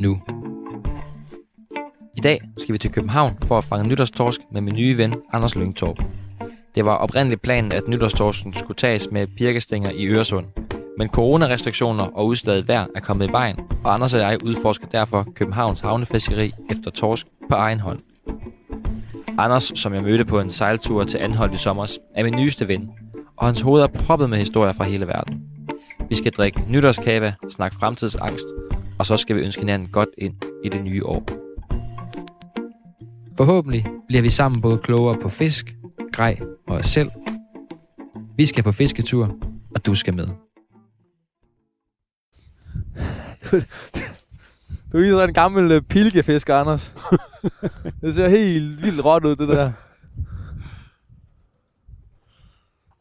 nu. I dag skal vi til København for at fange nytårstorsk med min nye ven Anders Lyngtorp. Det var oprindeligt planen, at nytårstorsken skulle tages med birkestænger i Øresund. Men coronarestriktioner og udslaget vejr er kommet i vejen, og Anders og jeg udforsker derfor Københavns havnefiskeri efter torsk på egen hånd. Anders, som jeg mødte på en sejltur til Anholdt i sommer, er min nyeste ven, og hans hoved er proppet med historier fra hele verden. Vi skal drikke nytårskava, snakke fremtidsangst, og så skal vi ønske hinanden godt ind i det nye år. Forhåbentlig bliver vi sammen både klogere på fisk, grej og os selv. Vi skal på fisketur, og du skal med. Du er lige sådan en gammel uh, pilkefisker, Anders. det ser helt vildt råt ud, det der.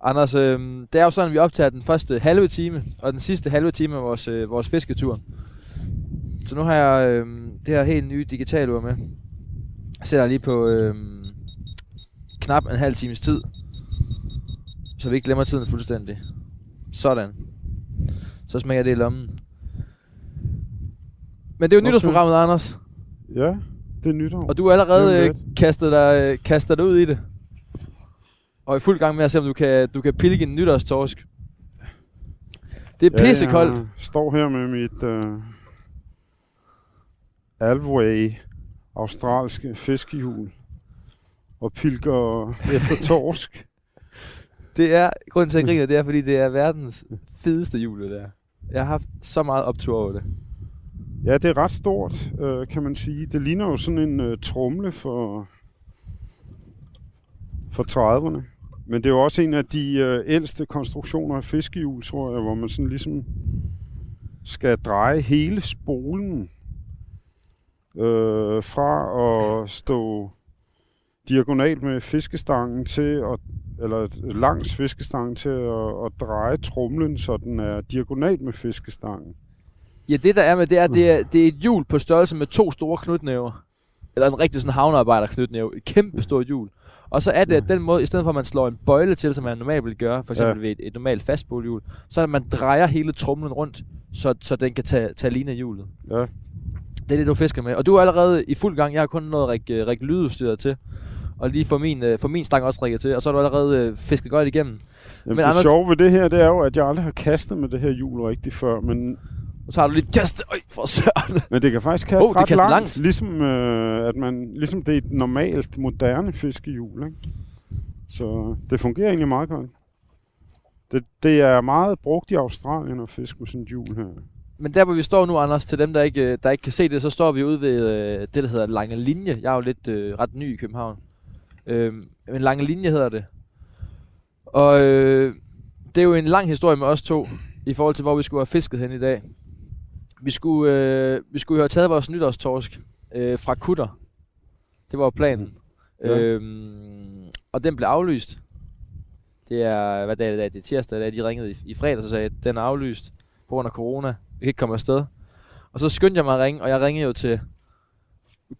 Anders, øh, det er jo sådan, at vi optager den første halve time, og den sidste halve time af vores, øh, vores fisketur. Så nu har jeg øh, det her helt nye digitalur med. Jeg sætter lige på øh, knap en halv times tid, så vi ikke glemmer tiden fuldstændig. Sådan. Så smækker jeg det i lommen. Men det er jo Okay. nytårsprogrammet, Anders. Ja, det er nytår. Og du har allerede er øh, kastet, dig, øh, kastet dig ud i det. Og er i fuld gang med at se, om du kan, du kan pilke en nytårstorsk. Det er pissekoldt. Jeg står her med mit uh, Alway australske fiskehjul og pilker efter torsk. Det er, grunden til at jeg griner, det er, fordi det er verdens fedeste jul, det der. Jeg har haft så meget optur over det. Ja, det er ret stort, uh, kan man sige. Det ligner jo sådan en uh, trumle for, for 30'erne. Men det er jo også en af de uh, ældste konstruktioner af fiskehjul, tror jeg, hvor man sådan ligesom skal dreje hele spolen øh, fra at stå diagonalt med fiskestangen til at, eller langs fiskestangen til at, at dreje trumlen, så den er diagonalt med fiskestangen. Ja, det der er med, det er, det er, det er et hjul på størrelse med to store knytnæver. Eller en rigtig sådan havnearbejder knytnæve. Et kæmpe stort hjul. Og så er det, at den måde, i stedet for at man slår en bøjle til, som man normalt vil gøre, for eksempel ja. Ved et, et normalt fastbålhjul, så er det, at man drejer hele trumlen rundt, så, så den kan tage, tage lige af hjulet. Ja. Det er det, du fisker med. Og du er allerede i fuld gang. Jeg har kun noget række, række lydudstyret til. Og lige få min, øh, få min stang også rækket til. Og så er du allerede øh, fisket godt igennem. Jamen, Men det Anders- sjove ved det her, det er jo, at jeg aldrig har kastet med det her hjul rigtig før, men, Nu tager du lige kast. Øj, for søren. men det kan faktisk kaste Oh, det ret kaster langt, langt. Ligesom, øh, at man, ligesom det er et normalt, moderne fiskehjul. Ikke? Så det fungerer egentlig meget godt. Det, det er meget brugt i Australien at fiske med sådan et hjul her. Men der hvor vi står nu, Anders, til dem der ikke, øh, der ikke kan se det, så står vi ude ved øh, det, der hedder Lange Linje. Jeg er jo lidt øh, ret ny i København. Øh, men Lange Linje hedder det. Og øh, det er jo en lang historie med os to, i forhold til hvor vi skulle have fisket hen i dag. Vi skulle, øh, vi skulle have taget vores nytårstorsk øh, fra Kutter. Det var planen. Ja. Øhm, og den blev aflyst. Det er, hvad dag er det? Det er tirsdag, da de ringede i, i fredag, og sagde, at den er aflyst på grund af corona. Vi kan ikke komme afsted. Og så skyndte jeg mig at ringe, og jeg ringede jo til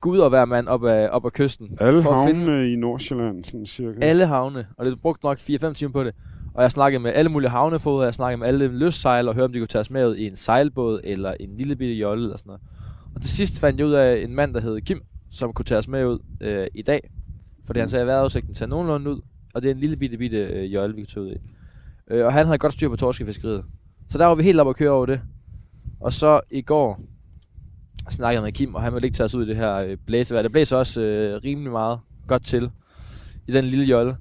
Gud og hver mand op ad, op ad kysten. Alle for at finde i Nordsjælland, sådan cirka. alle havne, og det brugte nok 4-5 timer på det. Og jeg snakkede med alle mulige havnefoder, jeg snakkede med alle løssejl og hørte, om de kunne tage os med ud i en sejlbåd eller en lille bitte jolle eller sådan noget. Og til sidst fandt jeg ud af en mand, der hed Kim, som kunne tage os med ud øh, i dag. Fordi han sagde, at vejrudsigten ser nogenlunde ud, og det er en lille bitte bitte øh, jolle, vi kan tage ud i. Øh, og han havde godt styr på torskefiskeriet. Så der var vi helt oppe at køre over det. Og så i går snakkede jeg med Kim, og han ville ikke tage os ud i det her øh, blæsevejr. Det blæser også øh, rimelig meget godt til i den lille jolle.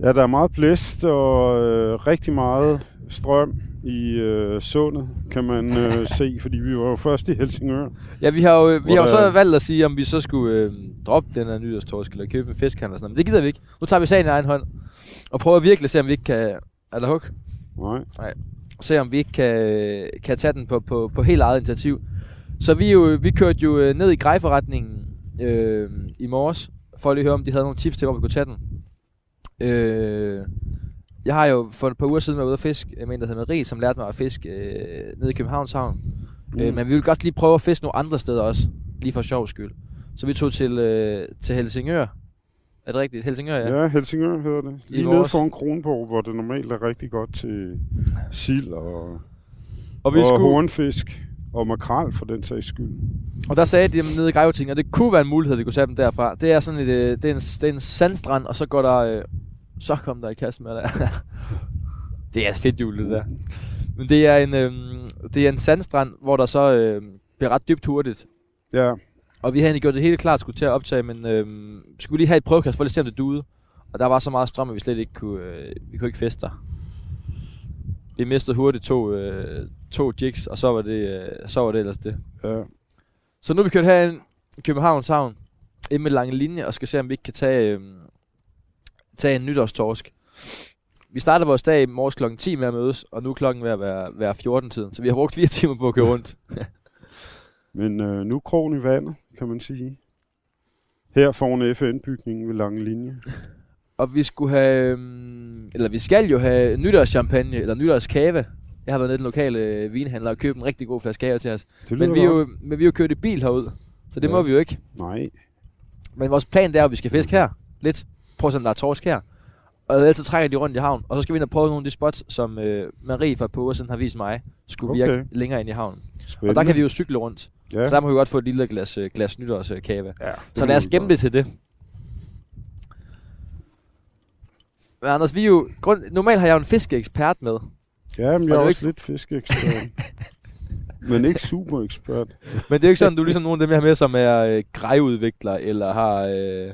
Ja, der er meget blæst og øh, rigtig meget strøm i øh, sundet, kan man øh, se, fordi vi var jo først i Helsingør. Ja, vi har jo, vi har jo så der- valgt at sige, om vi så skulle øh, droppe den her nytårstorsk eller købe en fiskhandel og sådan noget. Men det gider vi ikke. Nu tager vi sagen i egen hånd og prøver virkelig at se, om vi ikke kan... Eller hug? Nej. Se, om vi ikke kan, kan tage den på, på, på helt eget initiativ. Så vi, jo, vi kørte jo øh, ned i grejforretningen øh, i morges, for at lige høre, om de havde nogle tips til, hvor vi kunne tage den. Øh, jeg har jo for et par uger siden været ude at fiske med en, der hedder Marie, som lærte mig at fiske øh, nede i Københavns Havn. Mm. Øh, men vi vil godt lige prøve at fiske nogle andre steder også, lige for sjov skyld. Så vi tog til, øh, til Helsingør. Er det rigtigt? Helsingør, ja. Ja, Helsingør hedder det. I Lige nede vores- foran Kronborg, hvor det normalt er rigtig godt til sild og, Og, vi og skulle, hornfisk og makrel for den sags skyld. og der sagde de nede i Grejvetingen, at det kunne være en mulighed, at vi kunne tage dem derfra. Det er sådan et, øh, det er en, det er en sandstrand, og så går der, øh, så kom der i kasse med der. det er fedt jul, det der. Men det er en, øh, det er en sandstrand, hvor der så øh, bliver ret dybt hurtigt. Ja, Og vi havde egentlig gjort det hele klart, skulle til at optage, men øh, skulle vi lige have et prøvekast for at se, om det duede. Og der var så meget strøm, at vi slet ikke kunne, øh, vi kunne ikke feste der. Vi mistede hurtigt to, øh, to jigs, og så var, det, øh, så var det ellers det. ja. Så nu er vi kørt herind i Københavns Havn, ind med lange linje, og skal se, om vi ikke kan tage, øh, tage en nytårstorsk. Vi startede vores dag i morges klokken 10 med at mødes, og nu er klokken ved at være, være 14-tiden. Så vi har brugt fire timer på at køre rundt. Men øh, nu krogen i vandet, kan man sige. Her foran FN-bygningen ved lange linje. Og vi skulle have, øhm, eller vi skal jo have nytårschampagne, eller nytårskave. Jeg har været nede i den lokale øh, vinhandler og købt en rigtig god flaske kave til os. Men vi, er jo, men vi er jo kørt i bil herud, så det Ja. må vi jo ikke. Nej. Men vores plan det er, at vi skal fiske her. Lidt. Prøv at se, om der er torsk her. Og ellers så trækker de rundt i havn. Og så skal vi ind og prøve nogle af de spots, som øh, Marie fra på siden har vist mig, skulle okay. virke længere ind i havnen. Spændende. Og der kan vi jo cykle rundt. Ja. Så der må vi godt få et lille glas, øh, glas nytårskave. ja, Så lad os gemme det til det. Men Anders, vi er jo... Grund, normalt har jeg jo en fiskeekspert med. Ja, men jeg er også lidt fiskeekspert. men ikke super ekspert. Men det er jo ikke sådan, du er ligesom nogle af dem, jeg har med, som er øh, grejudvikler, eller har øh,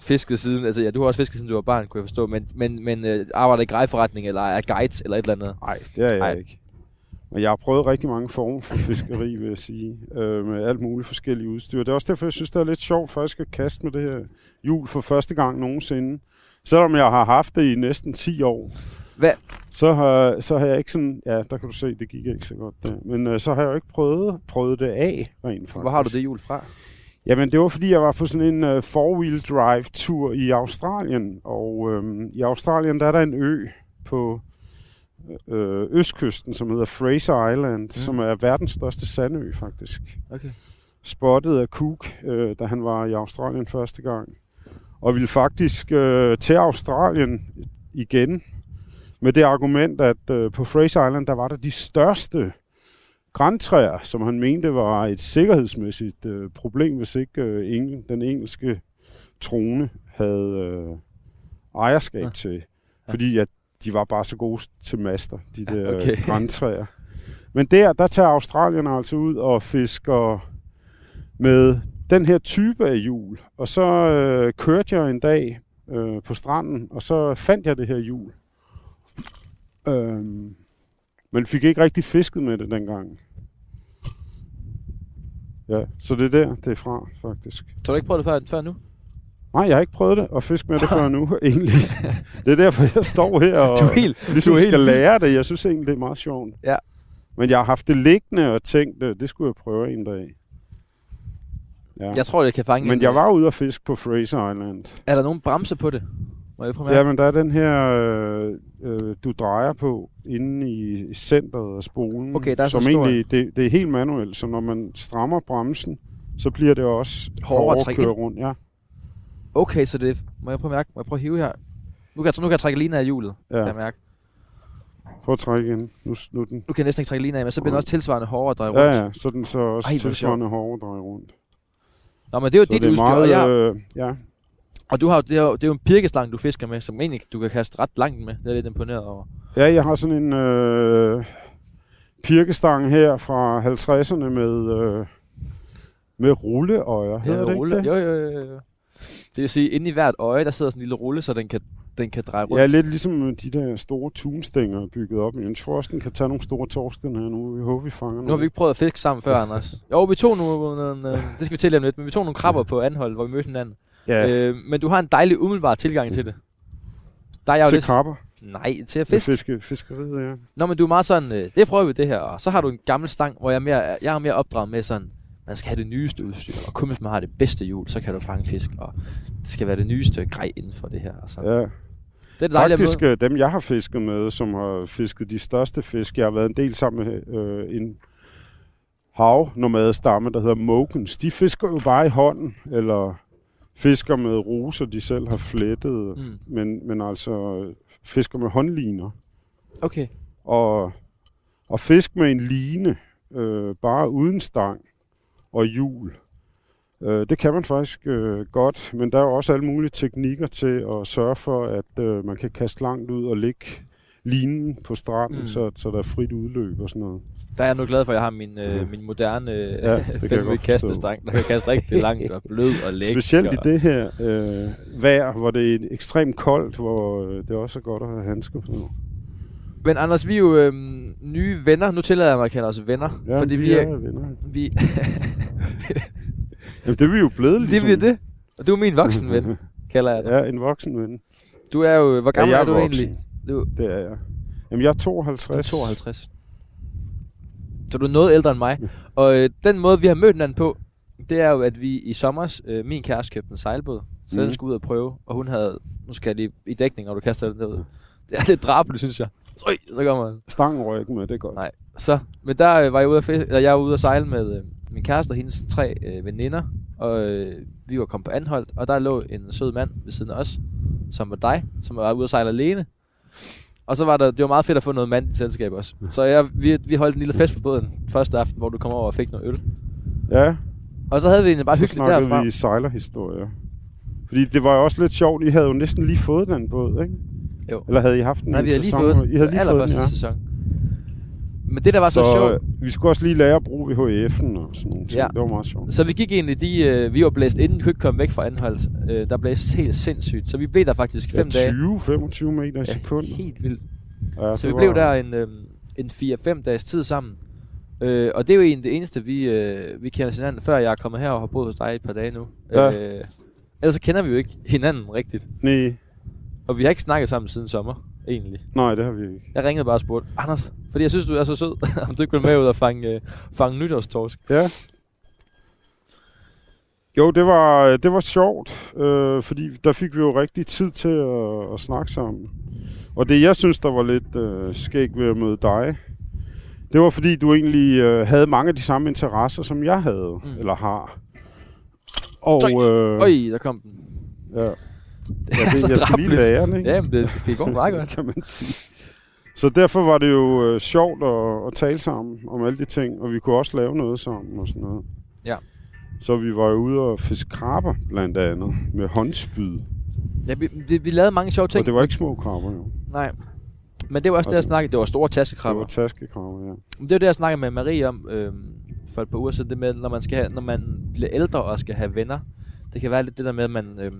fisket siden... Altså ja, du har også fisket siden du var barn, kunne jeg forstå. Men, men, men øh, arbejder i grejforretning, eller er guides, eller et eller andet. Nej, det er jeg Nej. ikke. Men jeg har prøvet rigtig mange former for fiskeri, vil jeg sige. Øh, med alt muligt forskellige udstyr. Det er også derfor, jeg synes, det er lidt sjovt faktisk at kaste med det her jul for første gang nogensinde. Selvom jeg har haft det i næsten 10 år. Hvad? Så har, så har jeg ikke sådan... Ja, der kan du se, det gik ikke så godt der. Men øh, så har jeg jo ikke prøvet, prøvet det af, rent faktisk. Hvor har du det jul fra? Jamen, det var fordi, jeg var på sådan en uh, four-wheel drive tur i Australien. Og øhm, i Australien, der er der en ø på øh, østkysten, som hedder Fraser Island, mm. som er verdens største sandø, faktisk. Okay. Spottet af Cook, øh, da han var i Australien første gang. Og ville faktisk øh, til Australien igen med det argument, at øh, på Fraser Island, der var der de største græntræer, som han mente var et sikkerhedsmæssigt øh, problem, hvis ikke øh, engel, den engelske trone havde øh, ejerskab Ja. ja. til. Fordi at de var bare så gode til master, de der okay. okay. græntræer. Men der, der tager Australien altså ud og fisker med den her type af hjul. Og så øh, kørte jeg en dag øh, på stranden, og så fandt jeg det her hjul. Øhm, men fik ikke rigtig fisket med det dengang. Ja, så det er der, det er fra, faktisk. Så du ikke prøvet det før, før nu? Nej, jeg har ikke prøvet det at fiske med det før nu, egentlig. Det er derfor, jeg står her og Du er helt, ligesom du helt skal lære det. Jeg synes egentlig, det er meget sjovt. Ja. Men jeg har haft det liggende og tænkt, øh, det skulle jeg prøve en dag. Ja. Jeg tror, det kan fange Men en, jeg øh, var ude at fiske på Fraser Island. Er der nogen bremse på det? Må jeg prøve Ja, men der er den her, øh, øh, du drejer på inde i, centret af spolen. Okay, der er som egentlig, det, det er helt manuelt, så når man strammer bremsen, så bliver det også Hårdere at køre rundt. Ja. Okay, så det... Må jeg prøve at mærke? Må jeg prøve at hive her? Nu kan jeg, nu kan jeg trække lige af hjulet, ja. kan ja. jeg mærke. Prøv at trække ind. Nu, nu den. Nu kan jeg næsten ikke trække lige af, men så bliver den også tilsvarende hårdere at dreje rundt. Ja, ja, så den så også Ej, tilsvarende hårdere at dreje rundt. Nå, men det er jo så dit det er udstyr, meget, og, jeg, øh, ja. og du har, det, er jo, det er jo en pirkestang, du fisker med, som egentlig du kan kaste ret langt med. Det er lidt imponeret over. ja, jeg har sådan en øh, pirkestang her fra 50'erne med, øh, med rulleøjer. Hedder det ikke rulle. det? Jo, jo, jo, jo. Det vil sige, inde i hvert øje, der sidder sådan en lille rulle, så den kan, den kan dreje rundt. Ja, lidt ligesom øh, de der store tunstænger bygget op. Jeg tror også, den kan tage nogle store torsk, den her nu. Vi håber, vi fanger Nu har vi ikke prøvet at fiske sammen før, Anders. Jo, vi tog nogle, nogle, øh, det skal vi til om lidt, men vi tog nogle krabber på anhold, hvor vi mødte hinanden. Ja, Øh, men du har en dejlig umiddelbar tilgang til det. Der er jeg jo til lidt, krabber. Nej, til at Fisk. fiske. Fiske, fiskeriet, ja. Nå, men du er meget sådan, øh, det prøver vi det her, og så har du en gammel stang, hvor jeg er mere, jeg er mere opdraget med sådan, man skal have det nyeste udstyr, og kun hvis man har det bedste hjul, så kan du fange fisk, og det skal være det nyeste grej inden for det her. Og så. ja. Det er Faktisk måde. øh, dem, jeg har fisket med, som har fisket de største fisk, jeg har været en del sammen med øh, en havnomadestamme, der hedder Mogens. De fisker jo bare i hånden, eller fisker med roser, de selv har flettet, mm. Men, men altså fisker med håndliner. Okay. Og, og fisk med en line, øh, bare uden stang og hjul. Øh, det kan man faktisk øh, godt, men der er jo også alle mulige teknikker til at sørge for, at øh, man kan kaste langt ud og lægge linen på stranden, Mm. så, så der er frit udløb og sådan noget. Der er jeg nu glad for, at jeg har min, øh, Ja. min moderne øh, Ja, det kan jeg fem godt forstå. kastestang, der kan kaste rigtig langt og blød og lækker. Specielt i det her øh, vejr, hvor det er ekstremt koldt, hvor øh, det også er godt at have handsker på. Men Anders, vi er jo øh, nye venner. Nu tillader jeg mig at kalde os venner. Ja, fordi vi, vi er, er... venner. Vi, Jamen, det er vi jo blevet det ligesom. er vi det. Og du er min voksen ven, kalder jeg dig. Ja, en voksen ven. Du er jo... Hvor gammel ja, er jeg du voksen. egentlig? Du, Det er jeg. Jamen, jeg er du 52. er 52. Så du er noget ældre end mig. Og øh, den måde, vi har mødt hinanden på, det er jo, at vi i sommer, øh, min kæreste købte en sejlbåd, så Mhm. den skulle ud og prøve, og hun havde, nu skal jeg lige i dækning, når du kaster den derud. Det er lidt drabeligt, synes jeg. Øj, så kommer den. Stangen røg ikke med, det er godt. Nej. Så, men der øh, var jeg ude at, fisk, eller jeg var ude at sejle med øh, min kæreste og hendes tre øh, veninder, og øh, vi var kommet på Anholdt, og der lå en sød mand ved siden af os, som var dig, som var ude at sejle alene. Og så var der, det var meget fedt at få noget mand i selskab også. Så jeg, vi, vi holdt en lille fest på båden første aften, hvor du kom over og fik noget øl. Ja, Og så havde vi egentlig bare så hyggeligt snakkede derfra. vi sejlerhistorier. Fordi det var jo også lidt sjovt, I havde jo næsten lige fået den båd, ikke? Jo. Eller havde I haft den Nej, en vi havde lige sæson? fået den. I havde lige fået den, ja. sæson. Men det, der var så, så sjovt, øh, vi skulle også lige lære at bruge VHF'en og sådan nogle ting. Ja. Det var meget sjovt. Så vi gik egentlig, de, øh, vi var blæst inden, ikke komme væk fra Anholdt. Øh, der blæste helt sindssygt. Så vi blev der faktisk fem ja, dage. 20-25 meter i sekundet. Ja, helt vildt. Ja, så vi blev der en, øh, en 4-5 dages tid sammen. Øh, og det er jo egentlig det eneste, vi, øh, vi kender hinanden, før jeg er kommet her og har boet hos dig i et par dage nu. Ja. Øh, ellers så kender vi jo ikke hinanden rigtigt. Nej, Og vi har ikke snakket sammen siden sommer, egentlig. nej, det har vi ikke. Jeg ringede bare og spurgte, Anders, fordi jeg synes, du er så sød, om du ikke vil med ud og fange, øh, fange nytårstorsk. Ja. Jo, det var, det var sjovt, øh, fordi der fik vi jo rigtig tid til at, at snakke sammen. Og det, jeg synes, der var lidt øh, skæg ved at møde dig, det var fordi, du egentlig øh, havde mange af de samme interesser, som jeg havde, Mm. eller har. Og, øh, Øj, der kom den. ja, Det ja, det, så jeg skal lige lære den, ikke? Ja, men det, det går meget godt. kan man sige. Så derfor var det jo øh, sjovt at, at tale sammen om alle de ting, og vi kunne også lave noget sammen og sådan noget. Ja. Så vi var jo ude og fiske krabber, blandt andet, med håndspyd. Ja, vi, det, vi lavede mange sjove ting. Og det var ikke små krabber, jo. Nej. Men det var også det, jeg Altså, snakkede. Det var store Det taskekrabber. var taskekrabber, ja. Men det var det, jeg snakkede med Marie om øh, for et par uger siden. Det med, når man, skal have, når man bliver ældre og skal have venner. Det kan være lidt det der med, at man... Øh,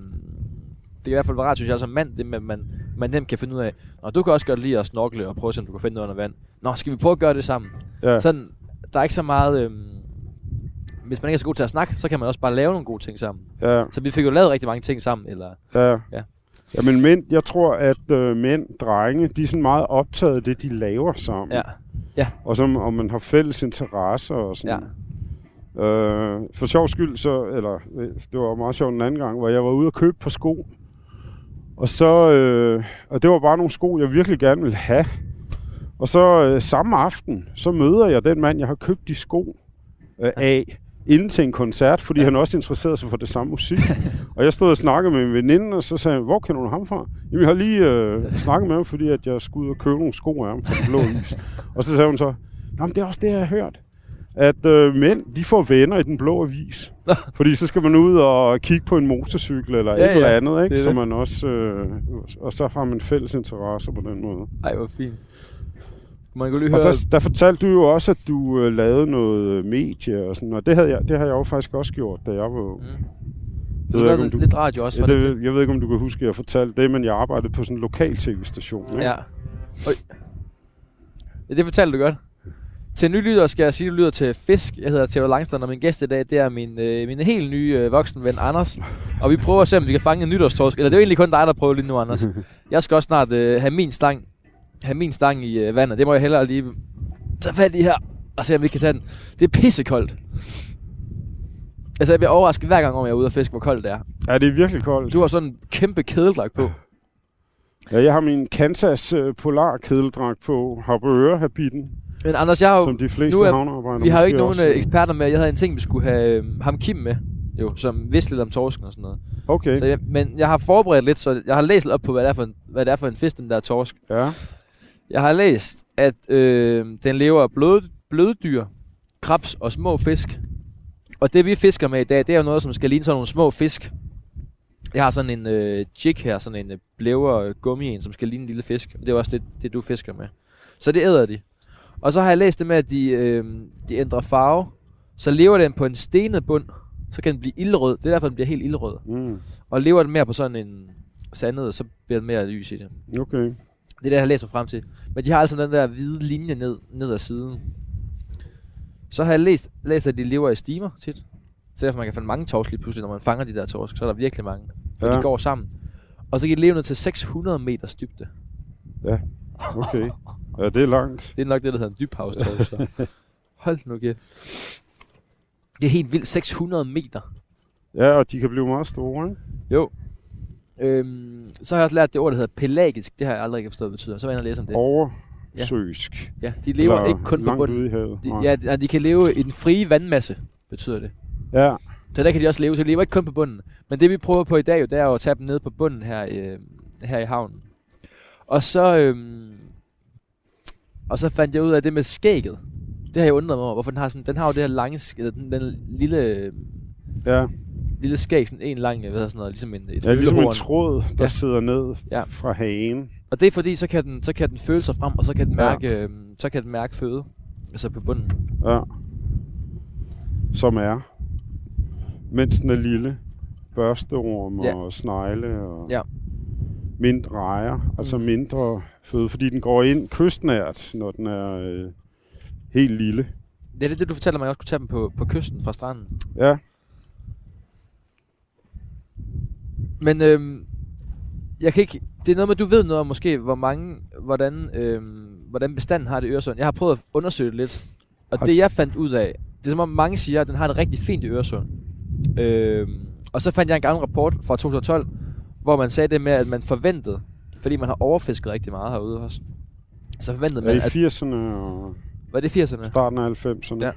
det kan i hvert fald rart, synes jeg, som mand, det med, at man, man nemt kan finde ud af, Nå, du kan også godt lide at snorkle og prøve at se, om du kan finde noget under vand. Nå, skal vi prøve at gøre det sammen? ja. Sådan, der er ikke så meget... Øh, hvis man ikke er så god til at snakke, så kan man også bare lave nogle gode ting sammen. ja, Så vi fik jo lavet rigtig mange ting sammen, eller... ja. Ja. ja. Ja, men mænd, jeg tror, at øh, mænd, drenge, de er sådan meget optaget af det, de laver sammen. Ja, Og som om man har fælles interesser og sådan. ja. Øh, for sjov skyld, så, eller øh, det var meget sjovt en anden gang, hvor jeg var ude og købe på sko. Og så, øh, og det var bare nogle sko, jeg virkelig gerne ville have. Og så øh, samme aften, så møder jeg den mand, jeg har købt de sko øh, af, inden til en koncert, fordi ja. han også interesserede sig for det samme musik. og jeg stod og snakkede med en veninde, og så sagde jeg, hvor kender du ham fra? Jamen, jeg har lige øh, snakket med ham, fordi at jeg skulle ud og købe nogle sko af ham fra den blå is. og så sagde hun så, Nå, men det er også det, jeg har hørt at øh, mænd, de får venner i den blå avis. Fordi så skal man ud og kigge på en motorcykel eller Ja, et eller andet, det ikke? er Så det. man også, øh, og så har man fælles interesser på den måde. Ej, hvor fint. Man kunne lige Og høre... der, der fortalte du jo også, at du øh, lavede noget medie og sådan, og det, havde jeg, det har jeg jo faktisk også gjort, da jeg var. Mm. ved Du lavede ikke, om du- lidt radio også, Ja, det, det, jeg ved ikke, om du kan huske, at jeg fortalte det, men jeg arbejdede på sådan en lokal tv-station. Ikke? Ja. Øj. Ja, det fortalte du godt. Til nye lytter skal jeg sige, at du lytter til Fisk. Jeg hedder Theodor Langstrøm, og min gæst i dag, det er min, øh, min helt nye øh, voksne ven, Anders. Og vi prøver at se, om vi kan fange en nytårstorsk. Eller det er jo egentlig kun dig, der prøver lige nu, Anders. Jeg skal også snart øh, have min stang, have min stang i øh, vandet. Det må jeg hellere lige tage fat i her, og se, om vi kan tage den. Det er pissekoldt. Altså, jeg bliver overrasket hver gang, om jeg er ude og fiske, hvor koldt det er. Ja, det er virkelig koldt. Du har sådan en kæmpe kædeldragt på. Ja, jeg har min Kansas uh, Polar kedeldragt på, har på ørehabitten, Men Anders, jeg har jo, som de fleste nu er- vi har jo ikke nogen også- øh, eksperter med. Jeg havde en ting, vi skulle have øh, ham Kim med, jo, som vidste lidt om torsken og sådan noget. Okay, Så jeg, men jeg har forberedt lidt, så jeg har læst lidt op på, hvad det er for en, hvad det er for en fisk, den der torsk. ja. Jeg har læst, at øh, den lever af blød, bløddyr, krabs og små fisk. Og det vi fisker med i dag, det er jo noget, som skal ligne sådan nogle små fisk. Jeg har sådan en øh, jig her, sådan en øh, blæver øh, gummi en, som skal ligne en lille fisk. Det er også det, det, du fisker med. Så det æder de. Og så har jeg læst det med, at de, øh, de ændrer farve. Så lever den på en stenet bund, så kan den blive ildrød. Det er derfor, den bliver helt ildrød. Mm. Og lever den mere på sådan en sandet, så bliver den mere lys i det. Okay. Det er det, jeg har læst mig frem til. Men de har altså den der hvide linje ned, ned ad siden. Så har jeg læst, læst, at de lever i stimer tit. Så derfor man kan finde mange torsk lige pludselig, når man fanger de der torsk. Så er der virkelig mange. For ja. Ja. de går sammen. Og så kan de leve ned til 600 meters dybde. Okay. Ja, det er langt. Det er nok det, der hedder en dybhavstorsk. så. Hold nu kæft. Det er helt vildt. 600 meter. Ja, og de kan blive meget store, ikke? Jo. Øhm, så har jeg også lært det ord, der hedder pelagisk. Det har jeg aldrig ikke forstået, hvad det betyder. Så var jeg inde og læse om det. Oversøsk. Ja, de lever Eller ikke kun på bunden. ude i havet. De, ja, de, de kan leve i den frie vandmasse, betyder det. ja. Så der kan de også leve, så de lever ikke kun på bunden. Men det vi prøver på i dag, jo, det er at tage dem ned på bunden her, øh, her i havnen. Og så, øhm, og så fandt jeg ud af det med skægget. Det har jeg undret mig over, hvorfor den har sådan, den har jo det her lange, eller den, den lille, Ja. lille skæg, sådan en lang, hvad hedder sådan noget, ligesom en, et ja, ligesom en tråd, der Ja. ja. sidder ned Ja. ja. fra hagen. Og det er fordi, så kan den, så kan den føle sig frem, og så kan den Ja. mærke, øh, så kan den mærke føde. Altså på bunden. Ja. Som er, mens den er lille, børsteorm Ja. og snegle og Ja. Mindre rejer, altså Mm. mindre føde, fordi den går ind kystnært, når den er øh, helt lille. Det er det, det du fortæller jeg også kunne tage dem på, på kysten fra stranden. Ja, Men øhm, jeg kan ikke, det er noget med, du ved noget om måske, hvor mange, hvordan, øhm, hvordan bestanden har det i Øresund. Jeg har prøvet at undersøge det lidt, og det Altså- jeg fandt ud af, det er som om mange siger, at den har det rigtig fint i Øresund. Øhm, og så fandt jeg en gammel rapport fra 2012, hvor man sagde det med, at man forventede, fordi man har overfisket rigtig meget herude også, så forventede ja man, i at, 80'erne og var det 80'erne? starten af 90'erne. Ja.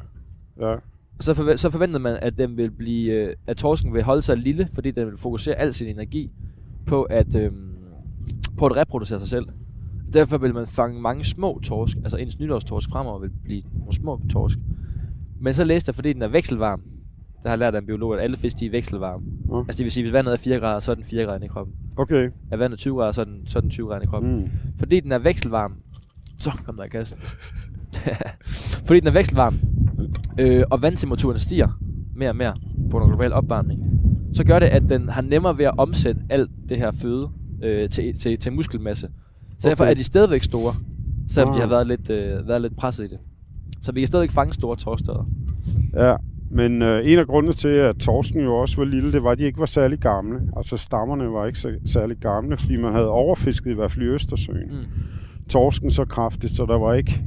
ja. så, forve- så forventede man, at den vil blive, øh, at torsken vil holde sig lille, fordi den vil fokusere al sin energi på at, øhm, på at reproducere sig selv. Derfor vil man fange mange små torsk, altså ens nytårstorsk fremover vil blive nogle små torsk. Men så læste jeg, fordi den er vekselvarm, der har lært af en biolog, at alle fisk de er vekselvarme. Ja. Altså det vil sige, hvis vandet er 4 grader, så er den 4 grader i kroppen. Okay. Er vandet 20 grader, så er den, så er den 20 grader i kroppen. Mm. Fordi den er vekselvarm, så kom der i kassen. Fordi den er vekselvarm, øh, og vandtemperaturen stiger mere og mere på grund af global opvarmning, så gør det, at den har nemmere ved at omsætte alt det her føde øh, til, til, til muskelmasse. Så derfor Okay. er de stadigvæk store, selvom de Ah. har været lidt, øh, været lidt presset i det. Så vi kan stadigvæk fange store torsksteder. Ja, men øh, en af grundene til, at torsken jo også var lille, det var, at de ikke var særlig gamle. Altså stammerne var ikke så, særlig gamle, fordi man havde overfisket i hvert fald i Østersøen. Mm. Torsken så kraftigt, så der var ikke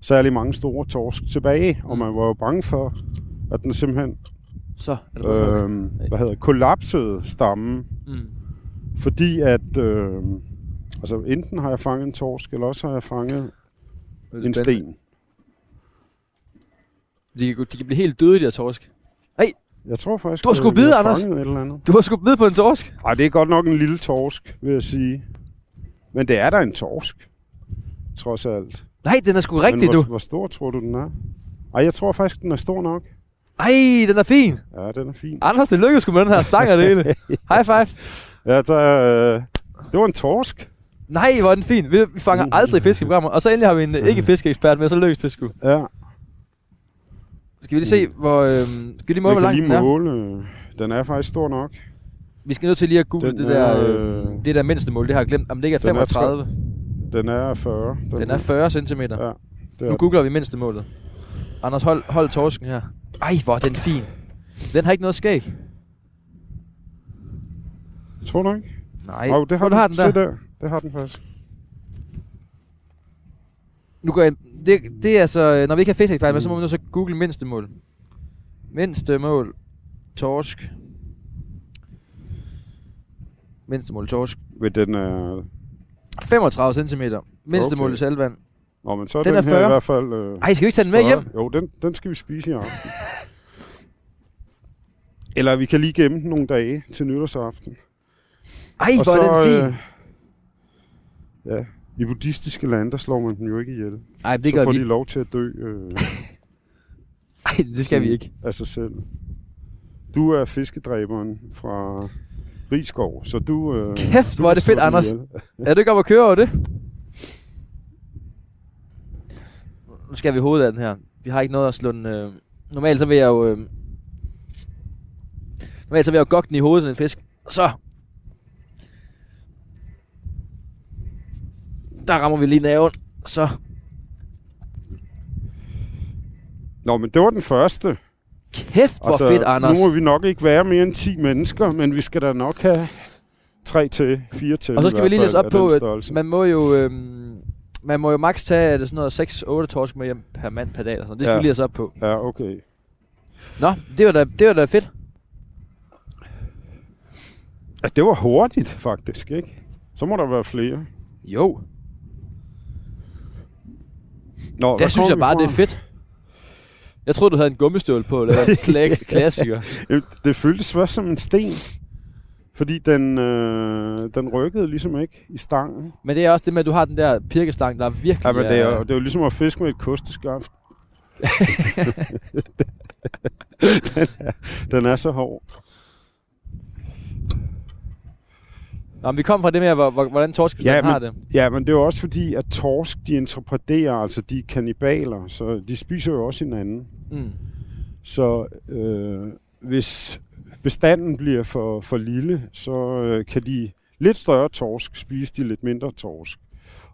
særlig mange store torsk tilbage, og Mm. man var jo bange for, at den simpelthen Så er det øh, hvad hedder, kollapsede stammen, mm. fordi at øh, altså enten har jeg fanget en torsk, eller også har jeg fanget en sten. De kan, de kan blive helt døde, de der torsk. Jeg tror faktisk, Du har vi bide, har Anders. et eller andet. Du har sgu bid på en torsk. Ej, det er godt nok en lille torsk, vil jeg sige. Men det er da en torsk, trods alt. Nej, den er sgu rigtig, Men du. hvor, hvor stor tror du, den er? Ej, jeg tror faktisk, den er stor nok. Ej, den er fin. Ja, den er fin. Anders, det lykkedes sgu med den her stang og det hele. High five. Ja, der, øh, det var en torsk. Nej, hvor er den fin. Vi, fanger aldrig fisk i programmet. Og så endelig har vi en øh, ikke fiskeekspert med, så lykkes det sgu. Ja, Skal vi lige se, hvor... Øh, skal vi lige måle, hvor lang den er? måle. Den er faktisk stor nok. Vi skal nødt til lige at google Den det der, er, øh, det der mindste mål. Det har jeg glemt. Om det ikke er den er 35. Den er 40. Den er 40 cm. Ja. Nu er, googler vi mindste målet. Anders, hold, hold torsken her. Ej, hvor er den fin. Den har ikke noget skæg. tror du ikke? Nej. Åh, det har, du har den Se der. der. Det har den faktisk. Nu går jeg. Det, det er altså, når vi ikke har fiskeekspert med, så må vi nu så google mindste mål. Mindste mål. Torsk. Mindste mål torsk. Ved den er... 35 cm. Mindste Okay. mål salvand. Nå, men så er Den den, er her 40. i hvert fald... Øh, Ej, skal vi ikke tage den med hjem? Jo, den, den skal vi spise i aften. Eller vi kan lige gemme den nogle dage til nytårsaften. Ej, hvor er den fin. Øh, ja, i buddhistiske lande, der slår man dem jo ikke ihjel. Ej, det så gør får vi. de lov til at dø øh, Ej, det skal vi ikke. af sig selv. Du er fiskedræberen fra Rigskov, så du... Øh, Kæft, du hvor er det fedt, Anders. Er du ikke op at køre over det? Nu skal vi hovedet af den her. Vi har ikke noget at slå den... Øh... Normalt så vil jeg jo... Øh... Normalt så vil jeg jo gokke den i hovedet sådan en fisk. Så! Der rammer vi lige naven. Så. Nå, men det var den første. Kæft, hvor fedt, Anders. Nu må vi nok ikke være mere end 10 mennesker, men vi skal da nok have 3 til 4 til. Og så skal vi lige læse op på, at man må jo... Øh... Man må jo maks tage er det sådan noget 6-8 torsk med hjem per mand per dag. Og sådan. Det skal Ja. vi lige læse op på. Ja, okay. Nå, det var da, det var da fedt. Altså, det var hurtigt, faktisk, ikke? Så må der være flere. Jo. Nå, Der synes jeg bare, det er fedt. Jeg troede, du havde en gummistøvle på, eller en kla- klassiker. Det føltes først som en sten. Fordi den, øh, den rykkede ligesom ikke i stangen. Men det er også det med, at du har den der pirkestang, der er virkelig... Ja, men det er, er- jo, det er jo ligesom at fiske med et kosteskaft. den, er, den er så hård. Nå, men vi kom fra det med, hvor, hvor, hvordan torskebestanden Ja, men- har det. Ja, men det er jo også fordi, at torsk, de interpreterer, altså de er kannibaler, så de spiser jo også hinanden. Mm. Så øh, hvis bestanden bliver for, for lille, så øh, kan de lidt større torsk spise de lidt mindre torsk.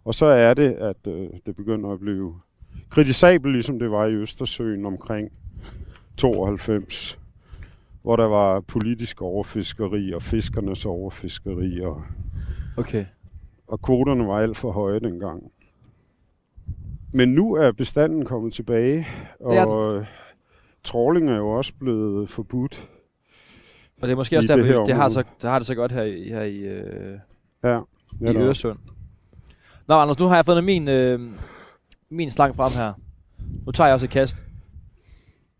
Og så er det, at øh, det begynder at blive kritisabelt, ligesom det var i Østersøen omkring 92, hvor der var politisk overfiskeri og fiskernes overfiskeri, og, Okay. og kvoterne var alt for høje dengang. Men nu er bestanden kommet tilbage, og øh, trawling er jo også blevet forbudt. Og det er måske også derfor, det, det, har, så, det har det så godt her i, her i, øh, Ja, i netop. Øresund. Nå, Anders, nu har jeg fundet min, øh, min slang frem her. Nu tager jeg også et kast.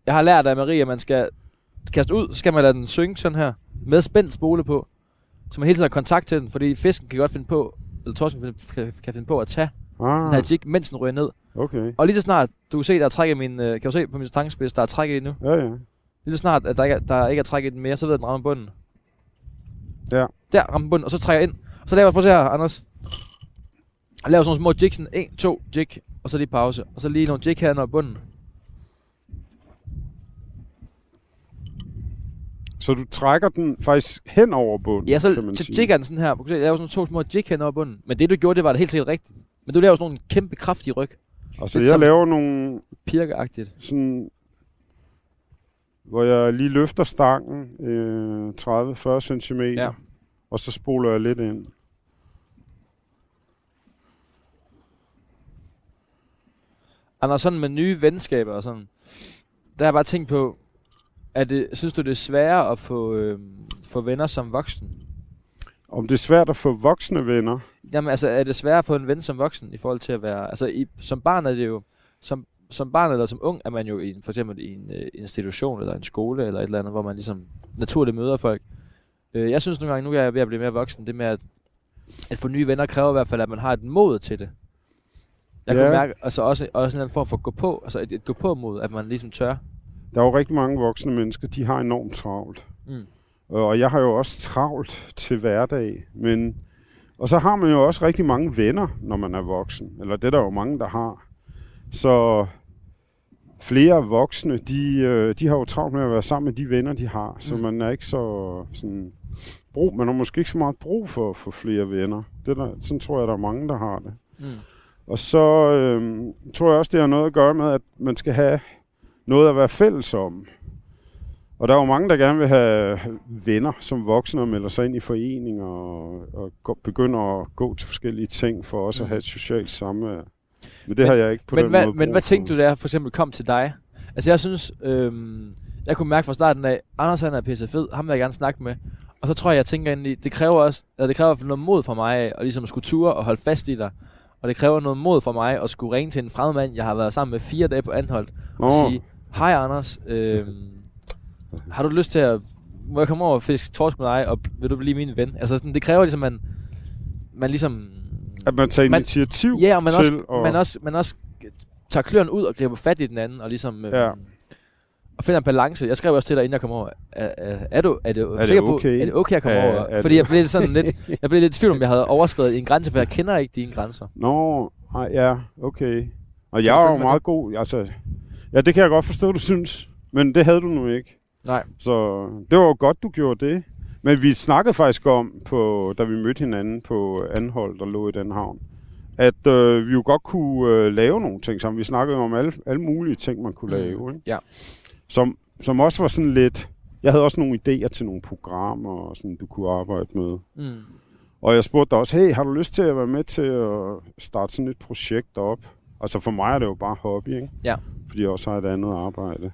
Jeg har lært af Marie, at man skal kaste ud, så skal man lade den synke sådan her, med spændt spole på, så man hele tiden har kontakt til den, fordi fisken kan godt finde på, eller torsken kan, kan, kan finde på at tage den her Ah, jig, mens den ryger ned. okay. Og lige så snart, du kan se, der er træk i min, øh, kan du se på min stangspids, der er træk i nu. Ja, ja. Lige så snart, at der ikke er, der ikke er træk i den mere, så ved jeg, at den rammer bunden. Ja. Der rammer bunden, og så trækker jeg ind. Så laver jeg, prøv at se her, Anders. Jeg laver sådan nogle små jigs, 1, 2 jig, og så lige pause. Og så lige nogle jig her, når bunden. Så du trækker den faktisk hen over bunden, Ja, så, kan man sige. jigger den sådan her. Jeg laver sådan to små jig hen over bunden. Men det du gjorde, det var det helt sikkert rigtigt. Men du laver sådan nogle kæmpe kraftige ryg. Altså, lidt jeg som- laver nogle Pirkeagtigt. sådan, hvor jeg lige løfter stangen øh, 30-40 cm, Ja. og så spoler jeg lidt ind. Anders, sådan med nye venskaber og sådan, der har jeg bare tænkt på, at det, synes du, det er sværere at få, øh, få venner som voksen? Om det er svært at få voksne venner, Jamen altså, er det sværere at få en ven som voksen i forhold til at være... Altså, i, som barn er det jo... Som, som barn eller som ung er man jo i, en- for eksempel i en øh, institution eller en skole eller et eller andet, hvor man ligesom naturligt møder folk. Øh, jeg synes nogle gange, nu er jeg ved at blive mere voksen, det med at, at få nye venner kræver i hvert fald, at man har et mod til det. Jeg Ja. kan mærke, altså også, også en eller anden form for gå på, altså et, et gå på mod, at man ligesom tør. Der er jo rigtig mange voksne mennesker, de har enormt travlt. Mm. Og jeg har jo også travlt til hverdag, men... Og så har man jo også rigtig mange venner, når man er voksen. Eller det er der jo mange, der har. Så flere voksne, de, øh, de har jo travlt med at være sammen med de venner, de har. Så Mm. man er ikke så sådan... Brug, man har måske ikke så meget brug for, for flere venner. Det er der, sådan tror jeg, der er mange, der har det. Mm. Og så øh, tror jeg også, det har noget at gøre med, at man skal have noget at være fælles om. Og der er jo mange, der gerne vil have venner som voksne og melder sig ind i foreninger og, og gå, begynder at gå til forskellige ting for også mm. at have et socialt samvær. Men det Men- har jeg ikke på Men den hvad, måde men hvad for. tænkte du, der for eksempel kom til dig? Altså jeg synes, øhm, jeg kunne mærke fra starten af, Anders han er pisse fed, ham vil jeg gerne snakke med. Og så tror jeg, jeg tænker egentlig, det kræver også, eller det kræver i noget mod fra mig at ligesom skulle ture og holde fast i dig. Og det kræver noget mod fra mig at skulle ringe til en fremmed mand, jeg har været sammen med fire dage på Anholdt, og Nå, sige, hej Anders, øhm, har du lyst til at, må jeg komme over og fiske torsk med dig, og vil du blive min ven? Altså sådan, det kræver ligesom, man, man ligesom at man tager man- initiativ Ja, og man til også, at... man også, man også tager kløren ud og griber fat i den anden, og ligesom... Øh, Ja. Og finder en balance. Jeg skrev også til dig, inden jeg kom over. Er, er, er, du, er, det, det sikker på- okay? er det okay at komme Er- over? er Fordi jeg blev sådan lidt, jeg blev lidt i tvivl, om jeg havde overskrevet en grænse, for jeg kender ikke dine grænser. Nå, ej, ja, okay. Og du jeg er jo meget god, altså... Ja, det kan jeg godt forstå, du synes. Men det havde du nu ikke. Nej. Så det var jo godt, du gjorde det. Men vi snakkede faktisk om, på, da vi mødte hinanden på Anholdt og lå i den havn, at øh, vi jo godt kunne øh, lave nogle ting sammen. Vi snakkede om alle, alle mulige ting, man kunne Mm, lave. Ikke? ja. Som, som også var sådan lidt... Jeg havde også nogle idéer til nogle programmer, og sådan, du kunne arbejde med. Mm. Og jeg spurgte dig også, hey, har du lyst til at være med til at starte sådan et projekt op? Altså for mig er det jo bare hobby, ikke? Ja. Fordi jeg også har et andet arbejde.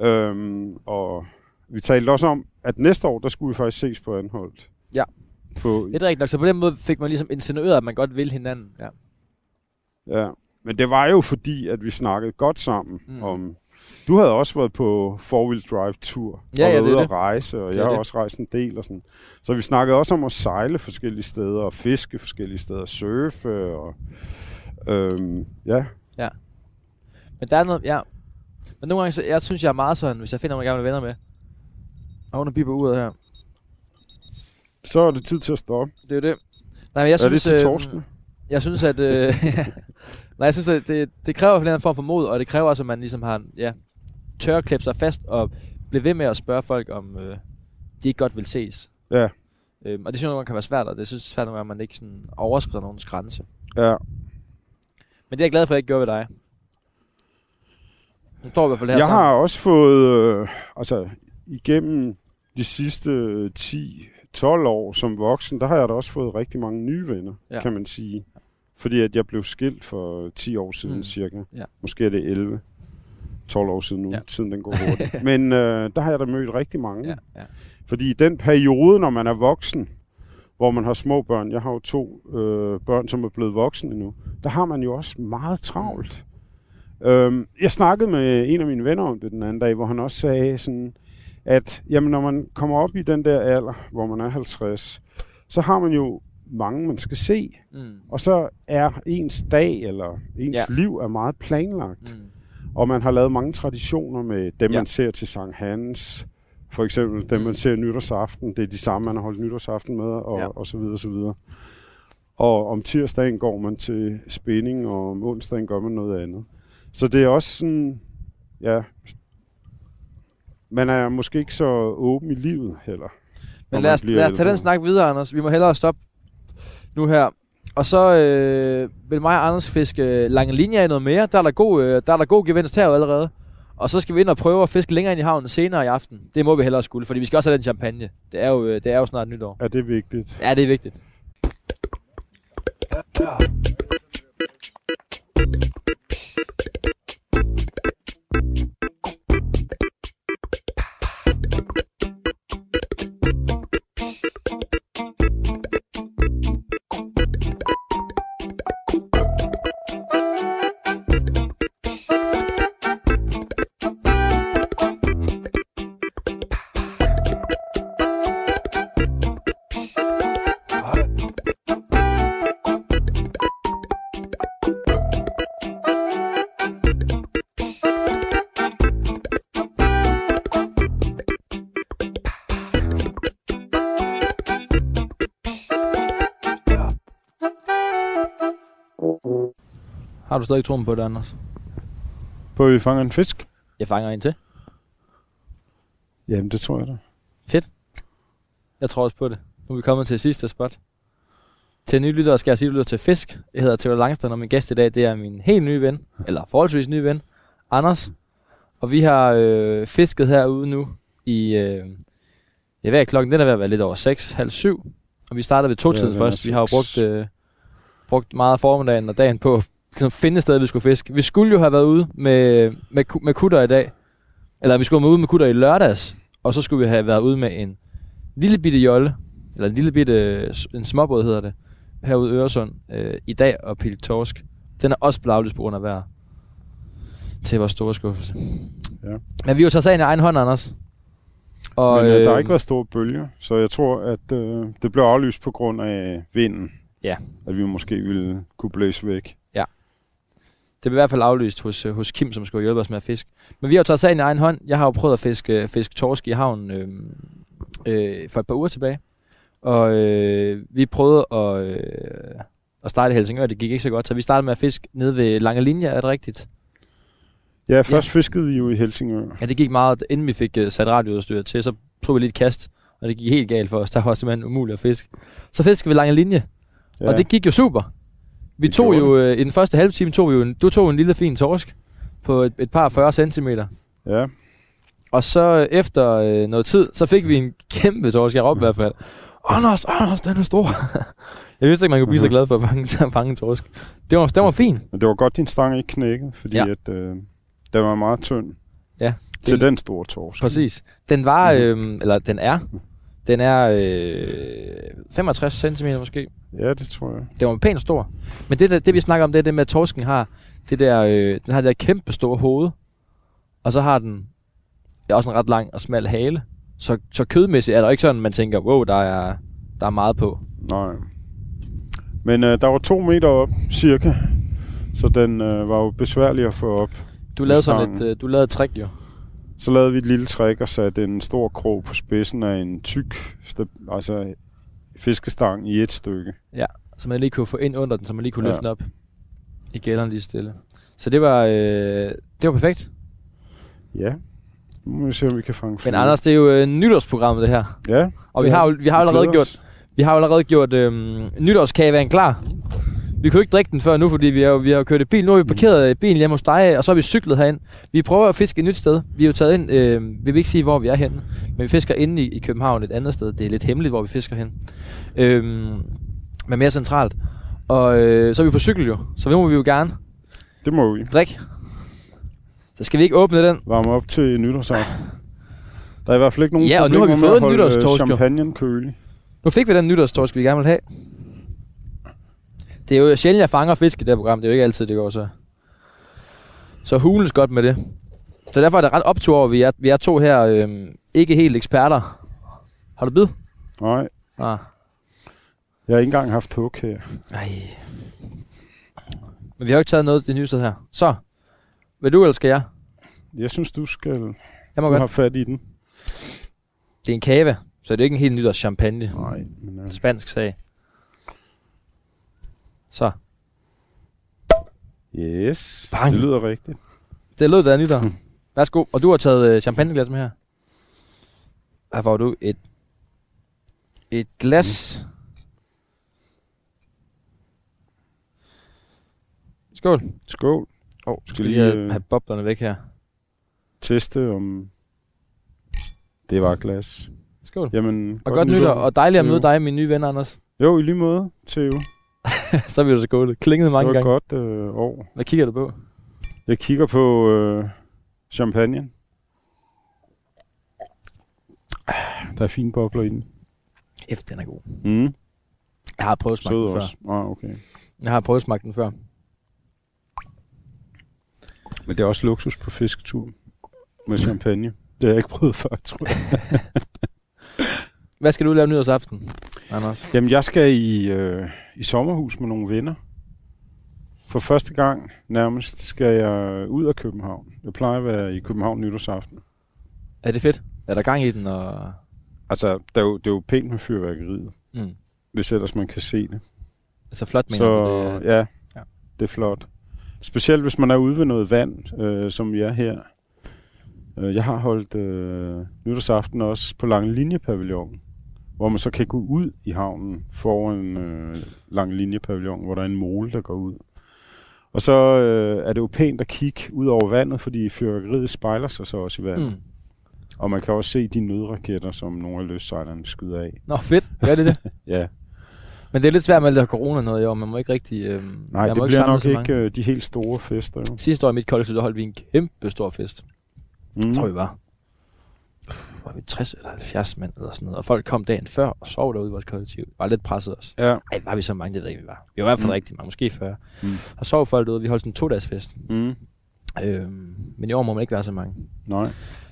Øhm, og vi talte også om, at næste år, der skulle vi faktisk ses på Anholdt. Ja. På, Det er rigtigt nok, så på den måde fik man ligesom insinueret, at man godt vil hinanden. Ja. ja. Men det var jo fordi, at vi snakkede godt sammen Mm. om... Du havde også været på four-wheel drive tur Ja, og ja, været ude at rejse, og Det jeg har det. også rejst en del og sådan. Så vi snakkede også om at sejle forskellige steder og fiske forskellige steder, surfe og øhm, ja, Men der er noget, ja. Men nogle gange, så, jeg synes, jeg er meget sådan, hvis jeg finder nogle gamle venner med. Og under biber uret her. så er det tid til at stoppe. Det er jo det. Nej, men jeg er synes, det til øh, torsken? Jeg synes, at... Øh, nej, jeg synes, at det, det kræver en eller anden form for mod, og det kræver også, at man ligesom har... Ja, tør at klippe sig fast og blive ved med at spørge folk, om øh, de ikke godt vil ses. Ja. Øhm, og det synes jeg nogle gange kan være svært, og det synes jeg er svært, at man ikke sådan overskrider nogens grænse. Ja. Men det er jeg glad for, at jeg ikke gjorde ved dig. Nu vi i hvert fald her Jeg sammen. har også fået, øh, altså igennem de sidste 10-12 år som voksen, der har jeg da også fået rigtig mange nye venner, Ja. kan man sige. Fordi at jeg blev skilt for 10 år siden Mm. cirka. Ja. Måske er det 11. 12 år siden nu, ja. tiden den går hurtigt. Men øh, der har jeg da mødt rigtig mange. Ja, ja. Fordi i den periode, når man er voksen, hvor man har små børn, jeg har jo to øh, børn, som er blevet voksne nu, der har man jo også meget travlt. Øhm, jeg snakkede med en af mine venner om det den anden dag, hvor han også sagde sådan, at jamen, når man kommer op i den der alder, hvor man er 50, så har man jo mange, man skal se. Mm. Og så er ens dag eller ens Ja. liv er meget planlagt. Mm. Og man har lavet mange traditioner med dem, Ja. man ser til Sankt Hans. For eksempel dem, man ser nytårsaften. Det er de samme, man har holdt nytårsaften med, og, Ja. og så videre, og så videre. Og om tirsdagen går man til spænding, og om onsdagen gør man noget andet. Så det er også sådan, ja, man er måske ikke så åben i livet heller. Men lad os, lad os tage den snak videre, Anders. Vi må hellere stoppe nu her. Og så øh, vil mig og Anders fiske lange linjer i noget mere. Der er der god, øh, der er der god gevinst her allerede. Og så skal vi ind og prøve at fiske længere ind i havnen senere i aften. Det må vi hellere skulle, fordi vi skal også have den champagne. Det er jo, øh, det er jo snart nytår. Er det vigtigt? Ja, det er vigtigt. Har du stadig troen på det, Anders? På at vi fanger en fisk? Jeg fanger en til. Jamen, det tror jeg da. Jeg tror også på det. Nu er vi kommet til sidste spot. Til nye lyttere skal jeg sige, at lytter til Fisk. Jeg hedder Theodor Langstrøm, og min gæst i dag, det er min helt nye ven, eller forholdsvis nye ven, Anders. Og vi har øh, fisket herude nu i, øh, jeg ved klokken, den er ved at være lidt over 6, halv syv. Og vi starter ved to-tiden den er først. Vi har jo brugt, øh, brugt meget af formiddagen og dagen på at ligesom, finde sted, vi skulle fiske. Vi skulle jo have været ude med, med, med kutter i dag. Eller vi skulle have været ude med kutter i lørdags. Og så skulle vi have været ude med en lille bitte jolle, eller en lille bitte, en småbåd hedder det, herude i Øresund, øh, i dag og pillet torsk. Den er også blevet aflyst på grund af vejr. Til vores store skuffelse. Ja. Men vi jo taget sagen i egen hånd, Anders. Og, Men øh, der har ikke været store bølger, så jeg tror, at øh, det blev aflyst på grund af vinden. Ja. At vi måske ville kunne blæse væk. Det blev i hvert fald aflyst hos, øh, hos Kim, som skulle hjælpe os med at fiske. Men vi har jo taget sagen i egen hånd. Jeg har jo prøvet at fiske, fiske torsk i havnen øh, øh, for et par uger tilbage. Og øh, vi prøvede at, øh, at starte i Helsingør. Det gik ikke så godt, så vi startede med at fiske nede ved Lange Linje, er det rigtigt? Ja, først ja. fiskede vi jo i Helsingør. Ja, det gik meget. Inden vi fik uh, sat radioudstyr til, så tog vi lidt kast. Og det gik helt galt for os. Der var simpelthen umuligt at fiske. Så fiskede vi Lange Linje. Ja. Og det gik jo super. Vi tog jo, øh, i den første halve time, tog vi jo en, du tog en lille fin torsk på et, et par 40 centimeter. Ja, Og så øh, efter øh, noget tid, så fik vi en kæmpe torsk. Jeg råbte i hvert fald, Anders, Anders, den er stor. jeg vidste ikke, man kunne blive så Mhm. glad for at fange, at fange en torsk. Det var, den var fin. men det var godt, din stang ikke knækkede, fordi Ja. at, øh, den var meget tynd. Ja, Til det- den store torsk. Præcis. Den var, øh, eller den er, den er øh, 65 cm måske. Ja, det tror jeg. Den var pænt stor. Men det, der, det vi snakker om, det er det med, at torsken har det der, øh, den har det der kæmpe store hoved. Og så har den ja, også en ret lang og smal hale. Så, så kødmæssigt er der ikke sådan, man tænker, wow, der er, der er meget på. Nej. Men øh, der var to meter op, cirka. Så den øh, var jo besværlig at få op. Du lavede sådan et, øh, du lavede et trick jo. Så lavede vi et lille trick og satte en stor krog på spidsen af en tyk altså fiskestang i et stykke. Så man lige kunne få ind under den, så man lige kunne Ja. løfte den op i gælderen lige stille. Så det var, øh, det var perfekt. Ja. Nu må vi se, om vi kan fange Men flere. Anders, det er jo øh, nytårsprogrammet det her. Ja. Og vi har vi har allerede gjort, vi har allerede gjort øhm, nytårskagevagen klar. Vi kunne ikke drikke den før nu, fordi vi har, vi har kørt i bil. Nu har vi parkeret øh, bilen hjemme hos dig, og så har vi cyklet herind. Vi prøver at fiske et nyt sted. Vi er jo taget ind, øh, vi vil ikke sige, hvor vi er henne, men vi fisker inde i, i København et andet sted. Det er lidt hemmeligt, hvor vi fisker hen. Øhm, men mere centralt. Og øh, så er vi på cykel jo, så det må vi jo gerne Det må vi. drikke. Så skal vi ikke åbne den? Varme op til nytårsaften. Der er i hvert fald ikke nogen Ja, og nu har vi fået holde, øh, nytårstorsk, jo. champagnen kølig. Nu fik vi den nytårstorsk, vi gerne vil have. Det er jo sjældent, jeg fanger fisk i det her program. Det er jo ikke altid, det går så. Så hules godt med det. Så derfor er det ret optur over, at vi er, vi er to her, øhm, ikke helt eksperter. Har du bid? Nej, Ah. jeg har ikke engang haft hug her. Ej. Men vi har jo ikke taget noget af det nye sted her. Så, vil du eller skal jeg? Jeg synes, du skal Jeg må du godt. have fat i den. Det er en kave, så det er ikke en helt nytårs champagne. Nej, men øh, Spansk sag. Så, yes, Bang. det lyder rigtigt. det lød da nytår. Mm. Værsgo. Og du har taget øh, champagneglas med her. Her får du et, et glas. Skål. Skål. Oh, Skal skal lige, have, øh, have boblerne væk her. Teste om det var glas. Skål. Jamen, Og godt nytår, og dejligt at møde dig, min nye ven, Anders. Jo, i lige måde, Theo. så er vi jo så skålet. Klingede mange det var gange. godt øh, år. Hvad kigger du på? Jeg kigger på øh, champagne. Der er fine bobler i den. F, den er god. Mm. Jeg har prøvet smagt den før. også. Ah, okay. Jeg har prøvet smagt den før. Men det er også luksus på fisketur med champagne. Det har jeg ikke prøvet før, tror jeg. Hvad skal du lave nytårsaften, Anders? Jamen, jeg skal i, øh, i sommerhus med nogle venner. For første gang nærmest skal jeg ud af København. Jeg plejer at være i København nytårsaften. Er det fedt? Er der gang i den? Og... Altså, det er jo, det er jo pænt med fyrværkeriet, Mm. hvis ellers man kan se det. Altså flot, mener Så du, det, ja, Ja. ja, det er flot. Specielt hvis man er ude ved noget vand, øh, som vi er her. Øh, jeg har holdt øh, nytårsaften også på Lange Linje Pavillon, hvor man så kan gå ud i havnen foran en øh, lang linjepavillon, hvor der er en mole, der går ud. Og så øh, er det jo pænt at kigge ud over vandet, fordi fyrværkeriet spejler sig så også i vandet. Mm. Og man kan også se de nødraketter, som nogle af løssejlerne skyder af. Nå, fedt. Gør det det? Ja, Men det er lidt svært med alt det her corona noget i år. Man må ikke rigtig... Øh, nej, det bliver nok ikke øh, de helt store fester. Jo. Sidste år i mit kollektiv, der holdt vi en kæmpe stor fest. Mm. tror vi var. Var vi 60 eller 70 mand eller sådan noget. Og folk kom dagen før og sov derude i vores kollektiv. Var lidt presset os. Ja. Ej, var vi så mange, det ved jeg ikke, vi var. Vi var i hvert fald Mm. rigtig mange, måske 40. Mm. Og sov folk derude. Vi holdt sådan en to-dages fest. Mm. Øhm, men i år må man ikke være så mange. Nej.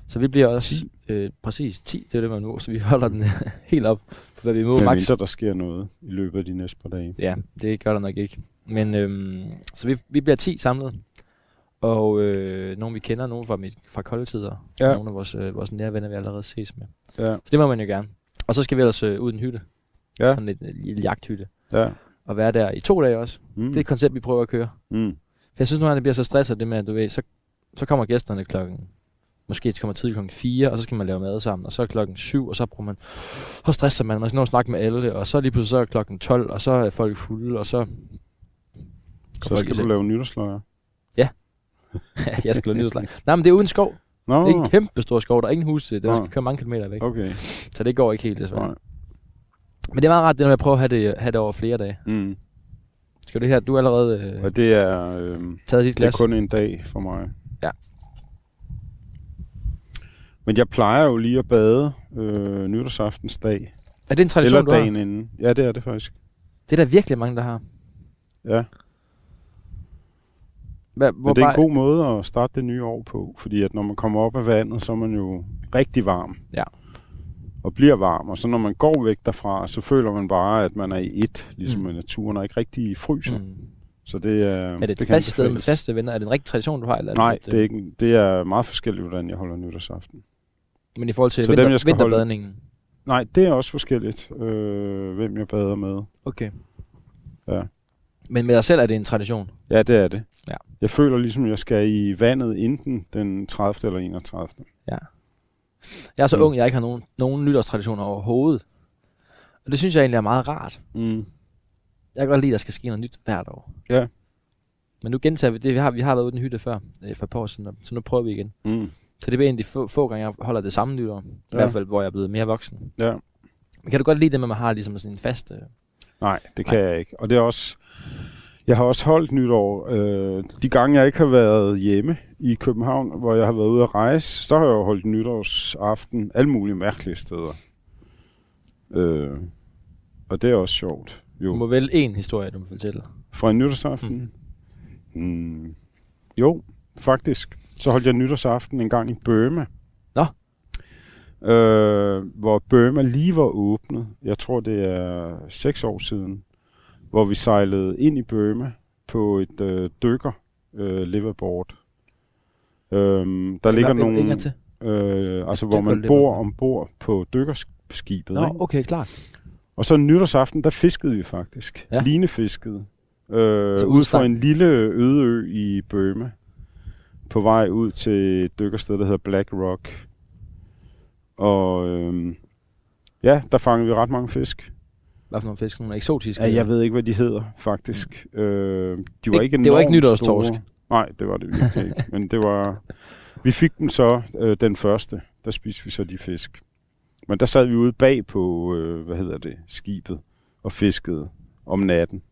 Så vi bliver også... Øh, præcis, 10, det er det, man må. Så vi holder den helt op på, hvad vi må. Max. mindre der sker noget i løbet af de næste par dage. Ja, det gør der nok ikke. Men øhm, så vi, vi bliver 10 samlet. Og øh, nogle vi kender, nogle fra, mit, fra koldtider. Ja. Ja. Nogle af vores, øh, vores nære venner, vi allerede ses med. Ja. Så det må man jo gerne. Og så skal vi ellers øh, ud i en hytte. Ja. Sådan en øh, lille jagthytte. Ja. Og være der i to dage også. Mm. Det er et koncept, vi prøver at køre. Mm. For jeg synes nu, at det bliver så stresset, det med, at du ved, så, så kommer gæsterne klokken Måske kommer tidligt klokken 4, og så skal man lave mad sammen, og så er klokken 7, og så bruger man, så stresser man, man skal nå at snakke med alle, og så lige pludselig så er klokken 12, og så er folk fulde, og så... Så skal du lave nytårsløjer. jeg skal lave nytårslag. Nej, men det er uden skov. Nå, Det er en kæmpe stor skov, der er ingen hus til. Der Nå. skal køre mange kilometer væk. okay. Så det går ikke helt desværre. Nej. Men det er meget rart, det når jeg prøver at have det, have det over flere dage. Mm. Skal du her, du er allerede øh, Og det er, øh, taget dit det er glas. kun en dag for mig. Ja. Men jeg plejer jo lige at bade øh, nytårsaftensdag. Er det en tradition, Eller du har? dagen inden. Ja, det er det faktisk. Det er der virkelig mange, der har. Ja. Hvad, hvor Men det er en god måde at starte det nye år på. Fordi at når man kommer op af vandet, så er man jo rigtig varm. Ja. Og bliver varm. Og så når man går væk derfra, så føler man bare, at man er i et. Ligesom Mm. med naturen, og ikke rigtig fryser. Mm. Så det er... Er det et fast sted med faste venner? Er det en rigtig tradition, du har? Eller Nej, lidt, det er, ikke, en- det er meget forskelligt, hvordan jeg holder nytårsaften. Men i forhold til Så dem, vinter, jeg skal holde- vinterbadningen? Nej, det er også forskelligt, øh, hvem jeg bader med. Okay. Ja. Men med dig selv er det en tradition? Ja, det er det. Ja. Jeg føler ligesom, jeg skal i vandet enten den 30. eller 31. Jeg er så Mm. ung, jeg ikke har nogen, nogen nytårstraditioner overhovedet. Og det synes jeg egentlig er meget rart. Mm. Jeg kan godt lide, at der skal ske noget nyt hvert år. Ja. Men nu gentager vi det. Vi har, vi har været ude i den hytte før, øh, for et par år siden, så nu prøver vi igen. Mm. Så det er de få, få gange, jeg holder det samme nytår. I Ja. hvert fald, hvor jeg er blevet mere voksen. Ja. Men kan du godt lide det med, at man har ligesom sådan en fast... Øh, Nej, det kan Nej. jeg ikke. Og det er også... Jeg har også holdt nytår. Øh, de gange, jeg ikke har været hjemme i København, hvor jeg har været ude at rejse, så har jeg jo holdt nytårsaften alle mulige mærkelige steder. Øh, og det er også sjovt. du Jo. må vælge en historie, du må fortælle. Fra en nytårsaften? Mm. Mm. Jo, faktisk. Så holdt jeg nytårsaften en gang i Burma. Nå. Øh, hvor Burma lige var åbnet. Jeg tror, det er seks år siden. Hvor vi sejlede ind i Burma på et øh, dykker øh, liveaboard. Øhm, der ligger en- en nogle... til. Øh, altså, hvor man bor ombord på dykkerskibet. Nå, ikke? okay, klart. Og så nytårsaften, der fiskede vi faktisk. Ja. Linefiskede. Øh, Så ud fra en lille øde ø i Burma. På vej ud til et dykkersted, der hedder Black Rock. Og øhm, ja, der fangede vi ret mange fisk. Hvad for nogle fisk? Nogle eksotiske? Ja, jeg ved ikke, hvad de hedder, faktisk. Øh, de var Ikke- ikke det var ikke nytårstorsk. store. Nej, det var det virkelig ikke. Men det var... Vi fik dem så øh, den første. Der spiste vi så de fisk. Men der sad vi ude bag på, øh, hvad hedder det, skibet og fiskede om natten.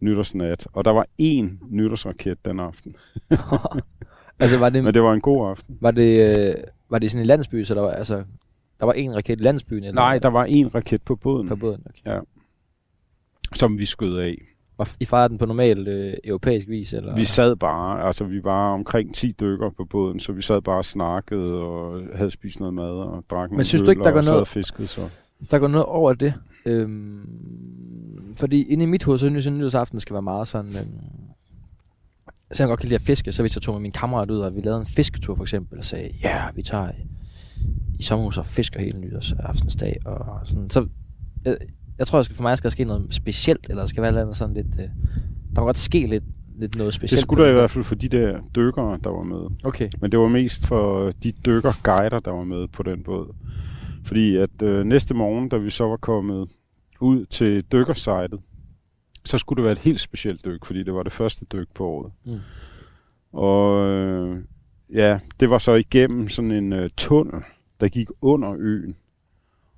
Nytårsnat. Og der var én nytårsraket den aften. altså, var det, Men det var en god aften. var det, øh, var det sådan en landsby, så der var, altså, der var en raket i landsbyen? Eller Nej, der var én raket på båden, På båden, okay. som vi skød af. Og I fejrede den på normal øh, europæisk vis? Eller? Vi sad bare, altså vi var omkring 10 dykker på båden, så vi sad bare og snakkede og havde spist noget mad og drak nogle synes du ikke, der og går noget- og fiskede så. Der går noget over det. Øhm, fordi inde i mit hoved, så synes jeg, at nytårsaften skal være meget sådan... Øhm, så jeg godt kan lide at fiske, så hvis jeg tog med min kammerat ud, og vi lavede en fisketur for eksempel, og sagde, ja, yeah, vi tager i, sommerhus og fisker hele nytårsaftensdag, og sådan, så jeg, jeg tror, at for mig skal der ske noget specielt, eller der skal være et eller andet sådan lidt, øh, der må godt ske lidt, lidt noget specielt. Det skulle der i hvert fald for de der dykkere, der var med. Okay. Men det var mest for de dykkerguider, der var med på den båd. Fordi at øh, næste morgen, da vi så var kommet ud til dykkersejtet, så skulle det være et helt specielt dyk, fordi det var det første dyk på året. Mm. Og øh, ja, det var så igennem sådan en øh, tunnel, der gik under øen.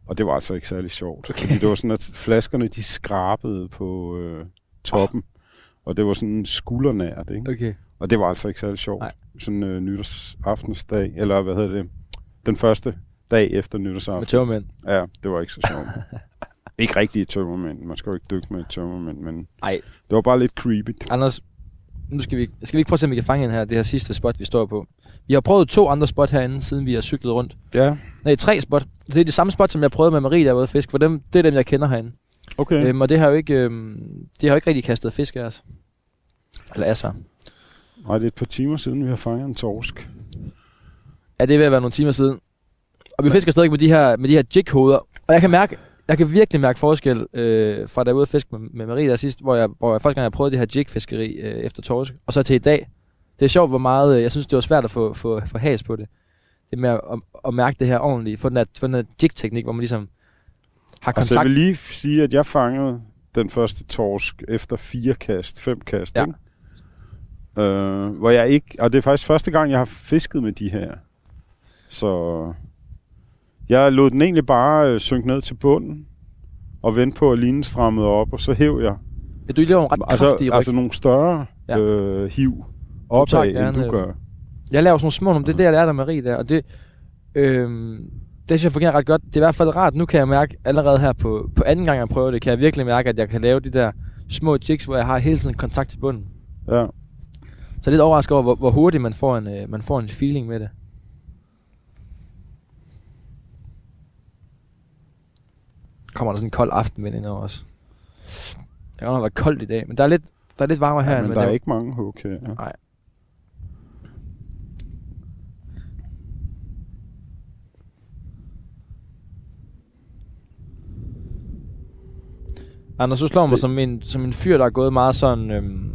Og det var altså ikke særlig sjovt. Okay. Fordi det var sådan, at flaskerne de skrabede på øh, toppen. Oh. Og det var sådan skuldernært, ikke? Okay. Og det var altså ikke særlig sjovt. Nej. Sådan øh, nytårsaftensdag, eller hvad hedder det? Den første dag efter Med nytårsaften. tømmermænd. Ja, det var ikke så sjovt. ikke rigtige tømmermænd. Man skal jo ikke dykke med tømmermænd, men Nej. det var bare lidt creepy. Anders, nu skal vi, skal vi ikke prøve at se, om vi kan fange en her, det her sidste spot, vi står på. Vi har prøvet to andre spot herinde, siden vi har cyklet rundt. Ja, Nej, tre spot. Det er de samme spot, som jeg prøvede med Marie, der var fisk. For dem, det er dem, jeg kender herinde. okay. Øhm, og det har jo ikke, øhm, det har jo ikke rigtig kastet fisk af os. Eller sig. Nej, det er et par timer siden, vi har fanget en torsk. Ja, det er ved at være nogle timer siden. Og vi fisker stadig med de her, med de her jighoveder. Og jeg kan mærke, jeg kan virkelig mærke forskel øh, fra da jeg ude at fiske med, med Marie der sidst, hvor jeg, hvor jeg første gang jeg prøvede det her jigfiskeri øh, efter torsk, og så til i dag. Det er sjovt, hvor meget, øh, jeg synes, det var svært at få, få, få has på det. Det med at, at, at mærke det her ordentligt, få den der, få den der jig-teknik, hvor man ligesom har Altså, jeg kontakt. vil lige sige, at jeg fangede den første torsk efter fire kast, fem kast, Ja. ikke? Øh, hvor jeg ikke, og det er faktisk første gang, jeg har fisket med de her. Så jeg lod den egentlig bare øh, synke ned til bunden, og vente på, at linen strammede op, og så hæv jeg. Ja, du er lige ret kraftig Altså, ryg. altså nogle større Ja. øh, hiv opad, end gerne- du gør. Jeg laver sådan nogle små det er det, jeg lærte af Marie der, og det, øhm, det synes jeg fungerer ret godt. Det er i hvert fald rart, nu kan jeg mærke, allerede her på, på anden gang, jeg prøver det, kan jeg virkelig mærke, at jeg kan lave de der små jigs, hvor jeg har hele tiden kontakt til bunden. Ja. Så jeg er lidt overrasket over, hvor, hvor hurtigt man får, en, øh, man får en feeling med det. Kommer der sådan en kold aftenvind ind over os. Det kan godt nok være koldt i dag, men der er lidt, der er lidt varmere her. ja end men der er det- ikke mange her. Ja. Nej. Anders, du slår mig Det- som en, som en fyr, der er gået meget sådan... Øhm,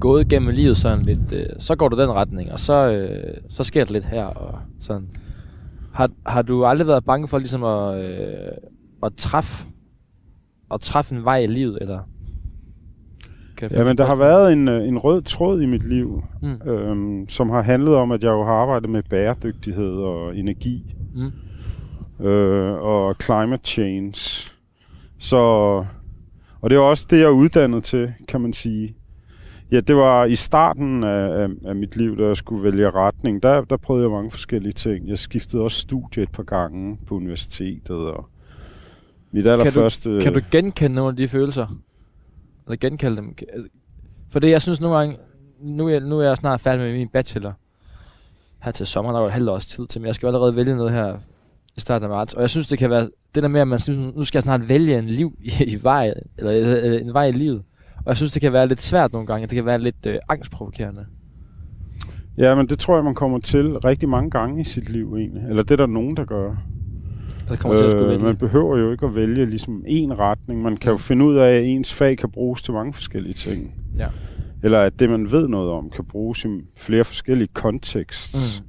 gået gennem livet sådan lidt... Øh, så går du den retning, og så, øh, så sker der lidt her, og sådan... Har, har du aldrig været bange for ligesom at, øh, at træffe at træffe en vej i livet, eller? Kan Ja, men der har været en, øh, en rød tråd i mit liv, Mm. øhm, som har handlet om, at jeg jo har arbejdet med bæredygtighed og energi Mm. øh, og climate change. Så, og det er også det, jeg er uddannet til, kan man sige. Ja, det var i starten af, af, mit liv, da jeg skulle vælge retning. Der, der prøvede jeg mange forskellige ting. Jeg skiftede også studie et par gange på universitetet. Og mit allerførste... Kan du genkende nogle af de følelser? Eller genkalde dem? Kan- altså, For det, jeg synes nogle gange, nu er, jeg, nu er jeg snart færdig med min bachelor. Her til sommer, der er jo et halvt års tid til, men jeg skal allerede vælge noget her i starten af marts. Og jeg synes, det kan være det der med, at man synes, nu skal jeg snart vælge en liv i, i vej, eller en vej i livet. Og jeg synes, det kan være lidt svært nogle gange. Det kan være lidt øh, angstprovokerende. Ja, men det tror jeg, man kommer til rigtig mange gange i sit liv egentlig. Eller det er der nogen, der gør. Det kommer øh, til at skulle vælge. man behøver jo ikke at vælge ligesom en retning. Man kan jo Mm. finde ud af, at ens fag kan bruges til mange forskellige ting. Ja. Eller at det, man ved noget om, kan bruges i flere forskellige kontekster.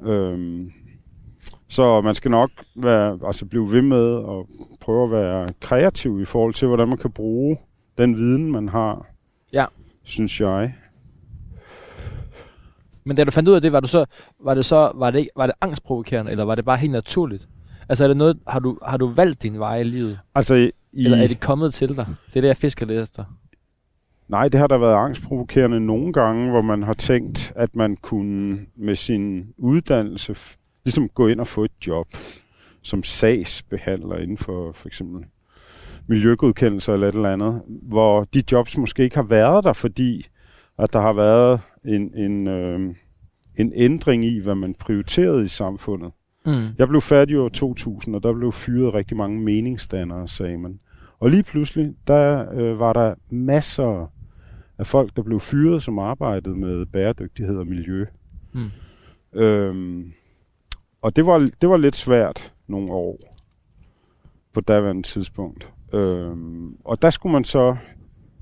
Mm. Øhm, så man skal nok være, altså blive ved med at prøve at være kreativ i forhold til, hvordan man kan bruge den viden, man har. Ja. Synes jeg. Men da du fandt ud af det, var, du så, var det så var det, var det angstprovokerende, eller var det bare helt naturligt? Altså er det noget, har du, har du valgt din vej i livet? Altså, i, Eller er det kommet til dig? Det er det, jeg fisker lidt efter. Nej, det har der været angstprovokerende nogle gange, hvor man har tænkt, at man kunne med sin uddannelse ligesom gå ind og få et job som sagsbehandler inden for for eksempel miljøgodkendelser eller et eller andet, hvor de jobs måske ikke har været der, fordi at der har været en, en, øh, en ændring i, hvad man prioriterede i samfundet. Mm. Jeg blev færdig i år 2000, og der blev fyret rigtig mange meningsdannere, sagde man. Og lige pludselig, der øh, var der masser af folk, der blev fyret, som arbejdede med bæredygtighed og miljø. Mm. Øhm, og det var, det var lidt svært nogle år på daværende tidspunkt. Øhm, og der skulle man så,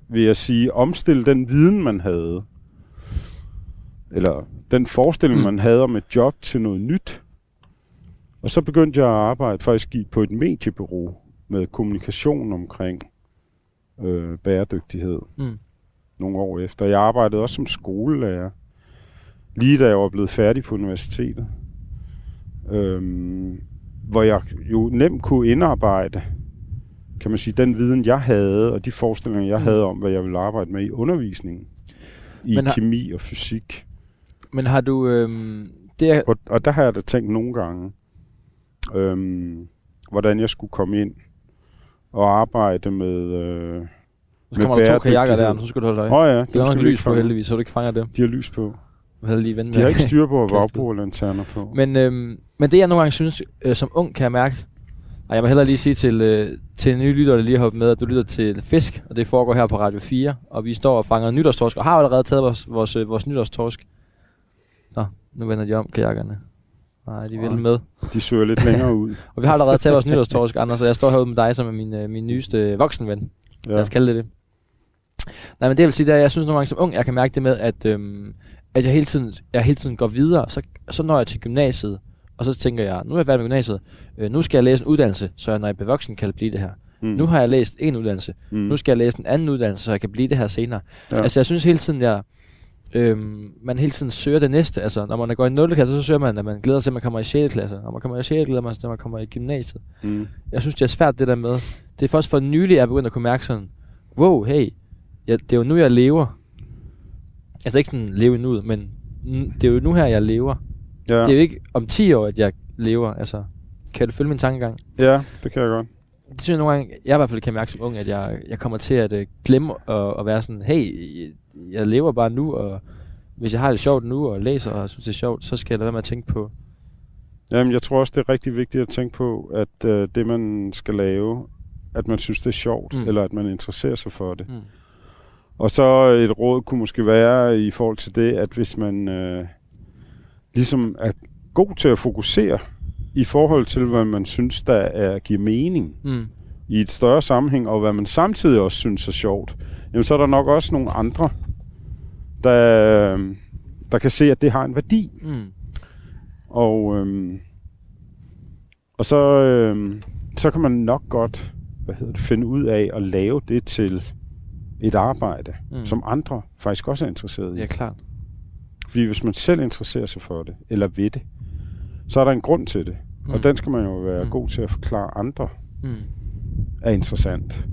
vil jeg sige, omstille den viden, man havde. Eller den forestilling, mm. man havde om et job til noget nyt. Og så begyndte jeg at arbejde faktisk i- på et mediebureau med kommunikation omkring øh, bæredygtighed Mm. nogle år efter. Jeg arbejdede også som skolelærer, lige da jeg var blevet færdig på universitetet. Øhm, hvor jeg jo nemt kunne indarbejde, kan man sige, den viden, jeg havde, og de forestillinger, jeg Mm. havde om, hvad jeg ville arbejde med i undervisningen. I Men har- kemi og fysik. Men har du... Øhm, det er, Og, og der har jeg da tænkt nogle gange, øhm, hvordan jeg skulle komme ind og arbejde med... Øh, så kommer der to kajakker der, så skal du holde øje. Åh oh ja, Det er nok lys på heldigvis, så du ikke fanger dem. De har lys på. Du havde lige De har ikke styr på Kastet. vagbrugerlanterner på. Men, øhm, men det jeg nogle gange synes, øh, som ung kan jeg mærke, og jeg må hellere lige sige til, øh, til en ny lytter, der lige har med, at du lytter til Fisk, og det foregår her på Radio 4, og vi står og fanger nytårstorsk, og har allerede taget vores, vores, øh, vores nytårstorsk. Så, nu vender de om, kajakkerne. Nej, de vil med. De søger lidt længere ud. Og vi har allerede taget vores nytårstorsk, Anders, og jeg står herude med dig, som er min, øh, min nyeste voksenven. Ja. Lad os kalde det det. Nej, men det vil sige, at jeg synes nogle gange som ung, jeg kan mærke det med, at, øhm, at jeg, hele tiden, jeg hele tiden går videre, så, så når jeg til gymnasiet, og så tænker jeg, nu er jeg færdig med gymnasiet, øh, nu skal jeg læse en uddannelse, så jeg, når jeg bliver voksen, kan blive det her. Mm. Nu har jeg læst en uddannelse, mm. nu skal jeg læse en anden uddannelse, så jeg kan blive det her senere. Ja. Altså jeg synes hele tiden, jeg, øhm, man hele tiden søger det næste. Altså når man går i 0. klasse, så søger man, at man glæder sig til, at man kommer i 6. klasse. Når man kommer i 6. glæder man sig til, at man kommer i gymnasiet Mm. jeg synes, det er svært det der med. Det er først for nylig, jeg er begyndt at kunne mærke sådan, wow, hey, jeg, det er jo nu, jeg lever. Altså ikke sådan leve nu, men det er jo nu her, jeg lever. Ja. Det er jo ikke om 10 år, at jeg lever. Altså, kan du følge min tankegang? ja, det kan jeg godt. Det synes jeg nogle gange, jeg i hvert fald kan mærke som ung, at jeg, jeg kommer til at uh, glemme at, at være sådan, hey, jeg lever bare nu, og hvis jeg har det sjovt nu, og læser og synes, det er sjovt, så skal jeg lade være med at tænke på, Jamen, jeg tror også, det er rigtig vigtigt at tænke på, at øh, det, man skal lave, at man synes, det er sjovt. Mm. eller at man interesserer sig for det. mm, Og så et råd kunne måske være i forhold til det, at hvis man øh, ligesom er god til at fokusere i forhold til, hvad man synes, der er, giver mening mm, i et større sammenhæng, og hvad man samtidig også synes er sjovt, jamen så er der nok også nogle andre, der, der kan se, at det har en værdi. mm, Og, øhm, og så, øhm, så kan man nok godt hvad hedder det, finde ud af at lave det til et arbejde, mm. som andre faktisk også er interesseret i. Ja, klart. Fordi hvis man selv interesserer sig for det, eller ved det, så er der en grund til det. Mm. Og den skal man jo være mm. God til at forklare andre Mm. er interessant.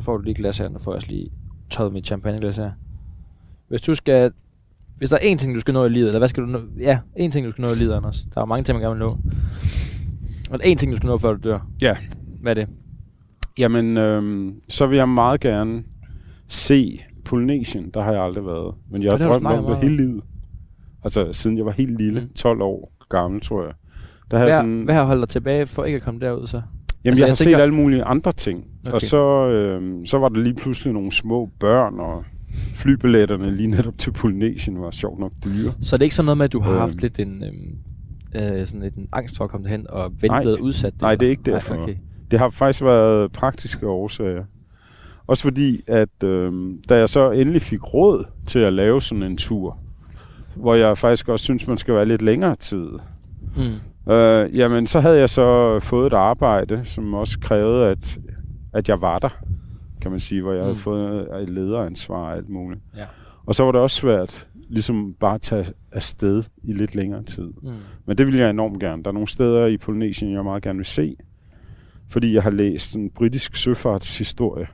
får du lige glas her, nu får jeg også lige tøjet mit champagneglas her. Hvis du skal... Hvis der er én ting, du skal nå i livet, eller hvad skal du nå? Ja, én ting, du skal nå i livet, Anders. Der er mange ting, man gerne vil nå. Og er én ting, du skal nå, før du dør. Ja. Hvad er det? Jamen, øhm, så vil jeg meget gerne se Polynesien. Der har jeg aldrig været. Men jeg har drømt om det hele livet. Altså, siden jeg var helt lille. Mm. 12 år gammel, tror jeg. Der har Hvad, sådan... hvad har holdt dig tilbage for ikke at komme derud, så? Jamen, Altså, jeg har jeg set tænker- alle mulige andre ting. Okay. Og så, øh, så var der lige pludselig nogle små børn, og flybilletterne lige netop til Polynesien var sjovt nok dyre. Så er det ikke sådan noget med, at du har Øhm. haft lidt en... Øhm, øh, sådan lidt en angst for at komme derhen og ventet og udsat Nej, det er ikke derfor. Nej, okay. Det har faktisk været praktiske årsager. Også fordi, at øh, da jeg så endelig fik råd til at lave sådan en tur, hvor jeg faktisk også synes, man skal være lidt længere tid, Mm. øh, jamen så havde jeg så fået et arbejde, som også krævede, at, at jeg var der, kan man sige, hvor jeg mm. havde fået et lederansvar og alt muligt. Ja. Og så var det også svært, ligesom bare at tage afsted i lidt længere tid. Mm. Men det vil jeg enormt gerne. Der er nogle steder i Polynesien, jeg meget gerne vil se. Fordi jeg har læst en britisk søfartshistorie.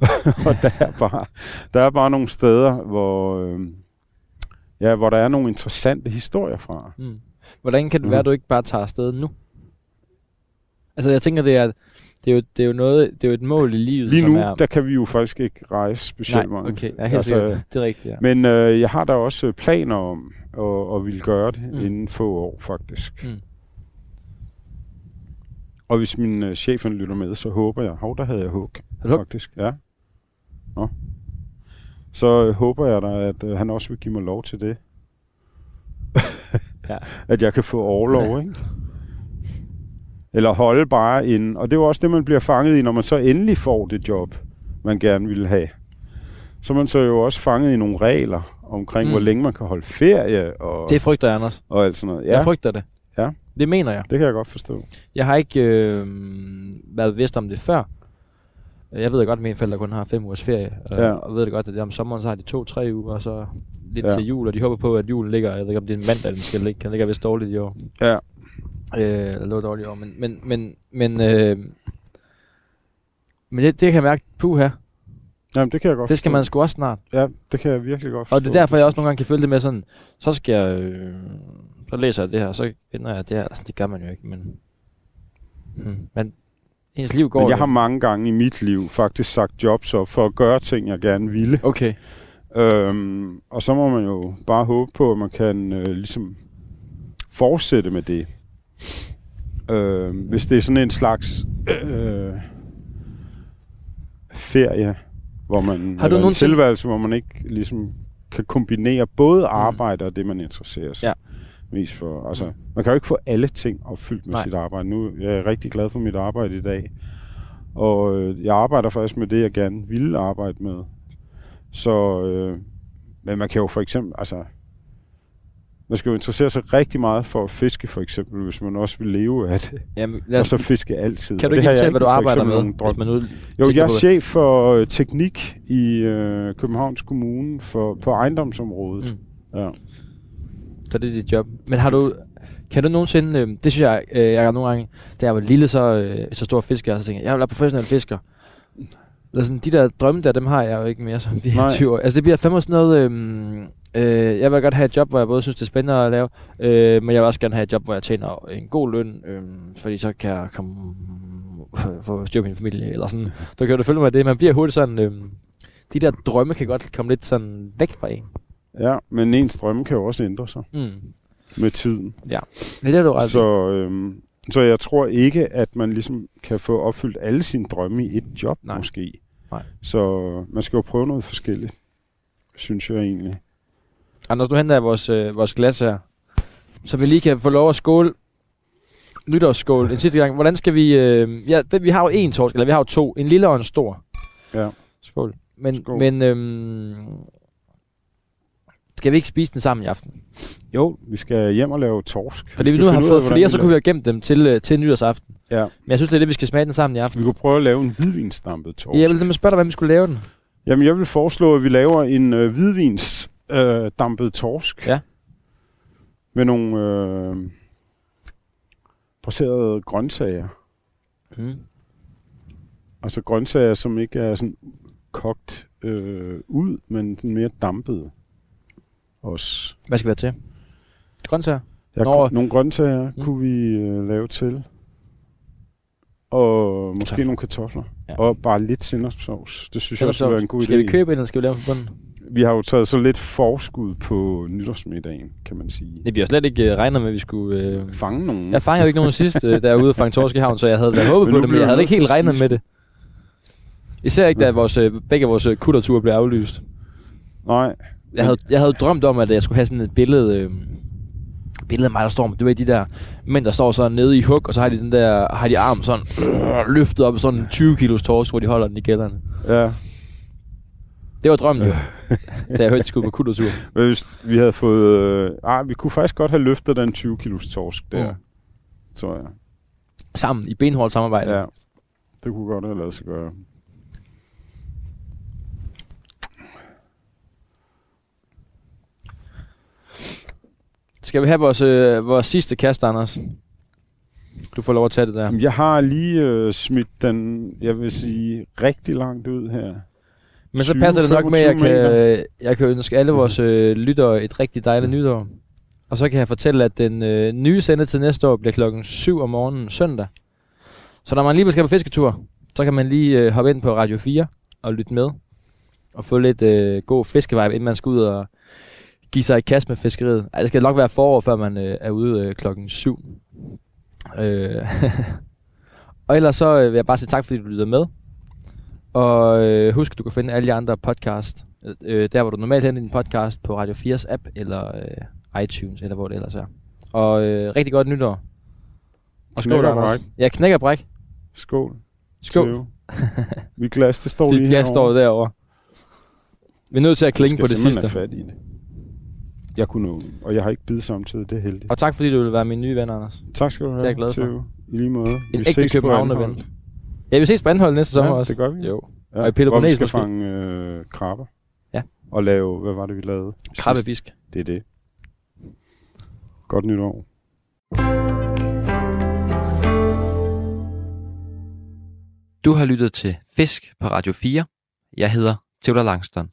og der er, bare, der er bare nogle steder, hvor, øh, ja, hvor der er nogle interessante historier fra. Mm. Hvordan kan det Mm. være, at du ikke bare tager afsted nu? Altså, jeg tænker, det er, det er, jo, det er jo noget, det er jo et mål i livet, Lige som nu, er... der kan vi jo faktisk ikke rejse specielt Nej, okay, ja, helt Altså, sikkert. Det er rigtigt, ja. Men øh, jeg har da også planer om at, at ville gøre det mm. Mm. inden få år, faktisk. Mm. Og hvis min øh, chef lytter med, så håber jeg... Hov, der havde jeg hug? faktisk. Ja. Nå. Så øh, håber jeg da, at øh, han også vil give mig lov til det. Ja. At jeg kan få overlov, ikke? Eller holde bare ind. Og det er jo også det, man bliver fanget i, når man så endelig får det job, man gerne vil have. Så man så jo også fanget i nogle regler omkring, mm. Hvor længe man kan holde ferie og, Det frygter jeg, Anders. og alt sådan noget. Ja. Jeg frygter det. Det mener jeg. Det kan jeg godt forstå. Jeg har ikke øh, været vidst om det før. Jeg ved godt, at mine forældre kun har fem ugers ferie. Øh, Ja. Og ved det godt, at om sommeren så har de to-tre uger, og så lidt Ja. til jul. Og de håber på, at julen ligger, jeg ved ikke om det er en mandag, den skal ligge. Den ligger vist dårligt i år. Ja. Øh, lå dårligt i år. Men, men, men, men, øh, men det, det kan jeg mærke, puha, Jamen, det kan jeg godt det skal forstå. man sgu også snart. Ja, det kan jeg virkelig godt forstå. Og det er derfor, jeg også nogle gange kan føle det med sådan, så skal jeg, øh, så læser jeg det her, så finder jeg det her. Altså, det gør man jo ikke, men, hmm. men ens liv går Men jeg jo. har mange gange i mit liv faktisk sagt jobs op for at gøre ting, jeg gerne ville. Okay. Øhm, og så må man jo bare håbe på, at man kan øh, ligesom fortsætte med det. Øh, hvis det er sådan en slags øh, ferie, hvor man Har du en tilværelse, hvor man ikke ligesom kan kombinere både arbejde og det, man interesserer sig Ja. Mest for. Altså, man kan jo ikke få alle ting opfyldt med Nej. sit arbejde. Nu jeg er jeg rigtig glad for mit arbejde i dag. Og øh, jeg arbejder faktisk med det, jeg gerne ville arbejde med. Så, øh, men man kan jo for eksempel, altså, man skal jo interessere sig rigtig meget for at fiske, for eksempel, hvis man også vil leve af det. Jamen, lad Og os, så fiske altid. kan Og du ikke fortælle, hvad du arbejder med, hvis man nu Jo, jeg er chef for øh, teknik i øh, Københavns Kommune for, på ejendomsområdet. Mm. Ja. Så det er dit job. Men har du, kan du nogensinde, øh, det synes jeg, øh, jeg har nogle gange, da jeg var lille, så, øh, så stor fisker, så tænkte jeg, jeg vil være professionel fisker. Eller sådan, de der drømme der, dem har jeg jo ikke mere som 24 år. Altså det bliver fandme sådan noget, øh, øh, jeg vil godt have et job, hvor jeg både synes, det er spændende at lave, øh, men jeg vil også gerne have et job, hvor jeg tjener en god løn, øh, fordi så kan jeg komme få styr på min familie, eller sådan. Du kan jo følge med det, man bliver hurtigt sådan, øh, de der drømme kan godt komme lidt sådan væk fra en. Ja, men ens drømme kan jo også ændre sig Mm. med tiden. Det er du ret i. Så, øhm, så jeg tror ikke, at man ligesom kan få opfyldt alle sine drømme i et job, Nej. Måske. Nej. Så man skal jo prøve noget forskelligt, synes jeg egentlig. Anders, nu henter vores, øh, vores glas her. Så vi lige kan få lov at skåle. Nytårsskål en sidste gang. Hvordan skal vi... Øh, ja, det, vi har jo en torsk, eller vi har jo to. En lille og en stor. Ja. Skål. Men, Skål. men øhm, skal vi ikke spise den sammen i aften? Jo, vi skal hjem og lave torsk. Fordi vi skal nu har fået flere, så kunne vi have gemt dem til, øh, til nytårsaften. Ja, Men jeg synes, det er det, vi skal smage den sammen i aften. vi kunne prøve at lave en hvidvinsdampet torsk. Jeg vil nemlig spørge dig, hvordan vi skulle lave den. Jamen, jeg vil foreslå, at vi laver en øh, hvidvins øh, dampet torsk. Ja. Med nogle øh, braserede grøntsager. Mm. Altså grøntsager, som ikke er sådan kogt øh, ud, men mere dampet. Også. Hvad skal vi have til? Grøntsager? Ja, Nå. Nå. Nogle grøntsager Mm. kunne vi øh, lave til. Og måske Kartofler. nogle kartofler. Ja. Og bare lidt sennepsovs. Det synes jeg også være en god idé. Skal vi købe en, eller skal vi lave den på bunden? Vi har jo taget så lidt forskud på nytårsmiddagen, kan man sige. Det bliver slet ikke øh, regnet med, at vi skulle... Øh, Fange nogen. Jeg fangede jo ikke nogen sidst, øh, da jeg var ude og fange torsk i havn, så jeg havde da håbet på det, men jeg havde ikke helt regnet med det. Især ikke, da vores, øh, begge vores øh, kutterture blev aflyst. Nej. Jeg havde, jeg havde drømt om, at jeg skulle have sådan et billede... Øh, billede af mig, der står med, du ved, de der mænd, der står sådan nede i hug, og så har de den der, har de armen sådan øh, løftet op, sådan en 20 kilos torsk, hvor de holder den i gælderne. Ja. Det var drømmen jo, da jeg hørte, de skulle på kuttertur. Men hvis vi havde fået... Øh, ah, vi kunne faktisk godt have løftet den 20 kilos torsk der, Mm. tror jeg. Sammen, i benhårdt samarbejde. Ja. Det kunne godt have lavet sig gøre. Skal vi have vores, øh, vores sidste kast, Anders? Du får lov at tage det der. Jeg har lige øh, smidt den, jeg vil sige, rigtig langt ud her. Men så 20, passer det nok med, at jeg 25 kan, jeg kan ønske alle vores øh, lyttere et rigtig dejligt nytår. Og så kan jeg fortælle, at den øh, nye sende til næste år bliver klokken 7 om morgenen søndag. Så når man lige skal på fisketur, så kan man lige øh, hoppe ind på Radio 4 og lytte med. Og få lidt øh, god fiskevibe, inden man skal ud og give sig i kast med fiskeriet. Ej, det skal nok være forår, før man øh, er ude øh, klokken 7. Øh, og ellers så øh, vil jeg bare sige tak, fordi du lytter med. Og øh, husk, du kan finde alle de andre podcast, øh, der hvor du normalt henter din podcast på Radio 4's app, eller øh, iTunes, eller hvor det ellers er. Og øh, rigtig godt nytår. Og skål, Anders. Ja, knæk og bræk. Skål. Skål. Mit glas, det står Dit lige glas står herovre. derovre. Vi er nødt til at klinge på det sidste. fat i det. Jeg kunne nå. Og jeg har ikke bidt samtidig, det er heldigt. Og tak fordi du vil være min nye ven, Anders. Tak skal du have. Det er jeg glad for. I lige måde. En Vi ægte ses på københavnerven. Ja, vi ses på Anhold næste sommer Ja, også. det gør vi. Jo. Ja, Og i Peter hvor vi skal måske. fange øh, krabber. Ja. Og lave, hvad var det, vi lavede? Krabbebisk. Det er det. Godt nytår. Du har lyttet til Fisk på Radio 4. Jeg hedder Theodor Langston.